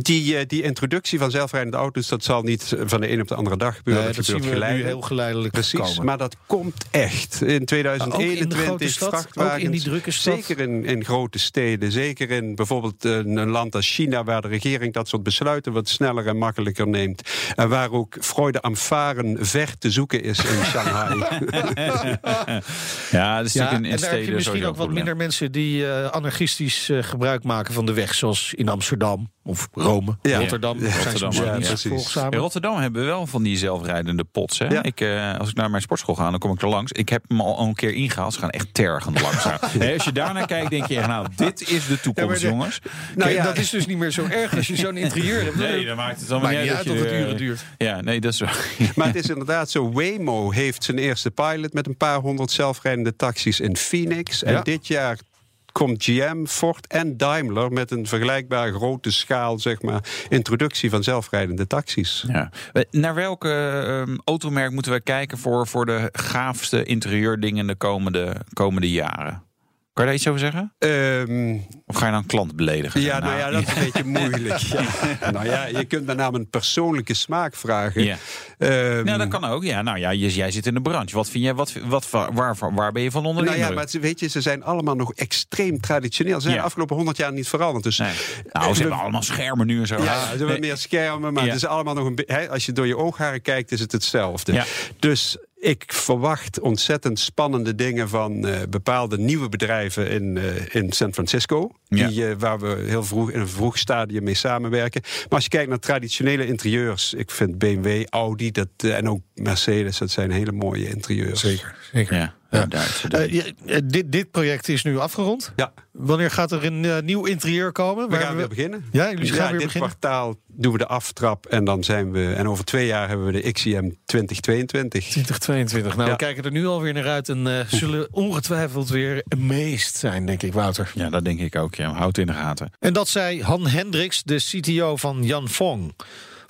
die, eh, die introductie van zelfrijdende auto's, dat zal niet van de een op de andere dag gebeuren. Nee, dat dat zien gebeurt geleidelijk. heel geleidelijk Precies, komen. maar dat komt echt. In Ook in de 2021 grote stad? vrachtwagens. Ook in die drukke stad? Zeker in, in grote steden. Zeker in bijvoorbeeld een, een land als China... waar de regering dat soort besluiten wat sneller en makkelijker neemt. En waar ook Freude am Varen ver te zoeken is in Shanghai. ja, dat is Ja, natuurlijk en in, in daar heb je misschien ook wat minder mensen die eh, anarchistisch eh, gebruik maken van de weg, zoals in Amsterdam of Rome, Ja. Rotterdam. Ja, zijn Rotterdam, ja. In Rotterdam hebben we wel van die zelfrijdende pots. Hè? Ja. Ik, eh, als ik naar mijn sportschool ga, dan kom ik er langs. Ik heb hem al een keer ingehaald. Ze gaan echt tergend langzaam. Nee, als je daarnaar kijkt, denk je nou, dit is de toekomst, Ja, maar de- jongens. Nou ja. dat is dus niet meer zo erg als je zo'n interieur hebt. Nee, dan maakt het allemaal Maakt niet uit uit dat of je het uren duurt. Ja, nee, dat is wel. Maar het is inderdaad zo. Waymo heeft zijn eerste pilot met een paar honderd zelfrijdende taxis in Phoenix. En Ja. dit jaar komt GM, Ford en Daimler met een vergelijkbaar grote schaal, zeg maar, introductie van zelfrijdende taxis. Ja. Eh, Naar welke ehm, automerk moeten we kijken voor, voor de gaafste interieurdingen de komende, komende jaren? Kan je daar iets over zeggen? Ehm, Of ga je dan klant beledigen? ja, nou ja, dat is een beetje moeilijk. Ja. Nou ja, je kunt met name een persoonlijke smaak vragen. Ja. Ehm, Nou, dat kan ook. Ja, nou ja, jij, zit in de branche. Wat vind jij, wat, wat, waar, waar, waar ben je van onder de Nou ja, maar weet je, ze zijn allemaal nog extreem traditioneel. Ze zijn Ja. de afgelopen honderd jaar niet veranderd. Dus Nee. Nou, ze hebben allemaal schermen nu en zo. Ja, ze hebben meer schermen, maar het is allemaal nog een be- hè, Als je door je oogharen kijkt, is het hetzelfde. Ja. Dus ik verwacht ontzettend spannende dingen van eh, bepaalde nieuwe bedrijven in, eh, in San Francisco. Ja. Die, eh, waar we heel vroeg in een vroeg stadium mee samenwerken. Maar als je kijkt naar traditionele interieurs, ik vind BMW, Audi dat, en ook Mercedes, dat zijn hele mooie interieurs. Zeker, zeker. Ja. Ja. Duitse Eh, eh, dit, dit project is nu afgerond. Ja. Wanneer gaat er een eh, nieuw interieur komen? We gaan weer beginnen. Ja, jullie gaan weer dit beginnen. kwartaal doen we de aftrap en dan zijn we. En over twee jaar hebben we de XCM 2022. 2022. Nou, Ja. we kijken er nu alweer naar uit en zullen ongetwijfeld weer amazed zijn, denk ik, Wouter. Ja, dat denk ik ook. Ja. Houd in de gaten. En dat zei Han Hendricks, de CTO van Jan Fong.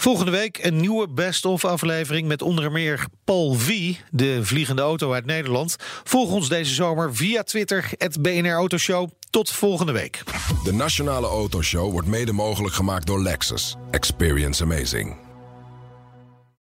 Volgende week een nieuwe best-of aflevering met onder meer Paul V, de vliegende auto uit Nederland. Volg ons deze zomer via Twitter, het BNR Autoshow. Tot volgende week. De Nationale Autoshow wordt mede mogelijk gemaakt door Lexus. Experience amazing.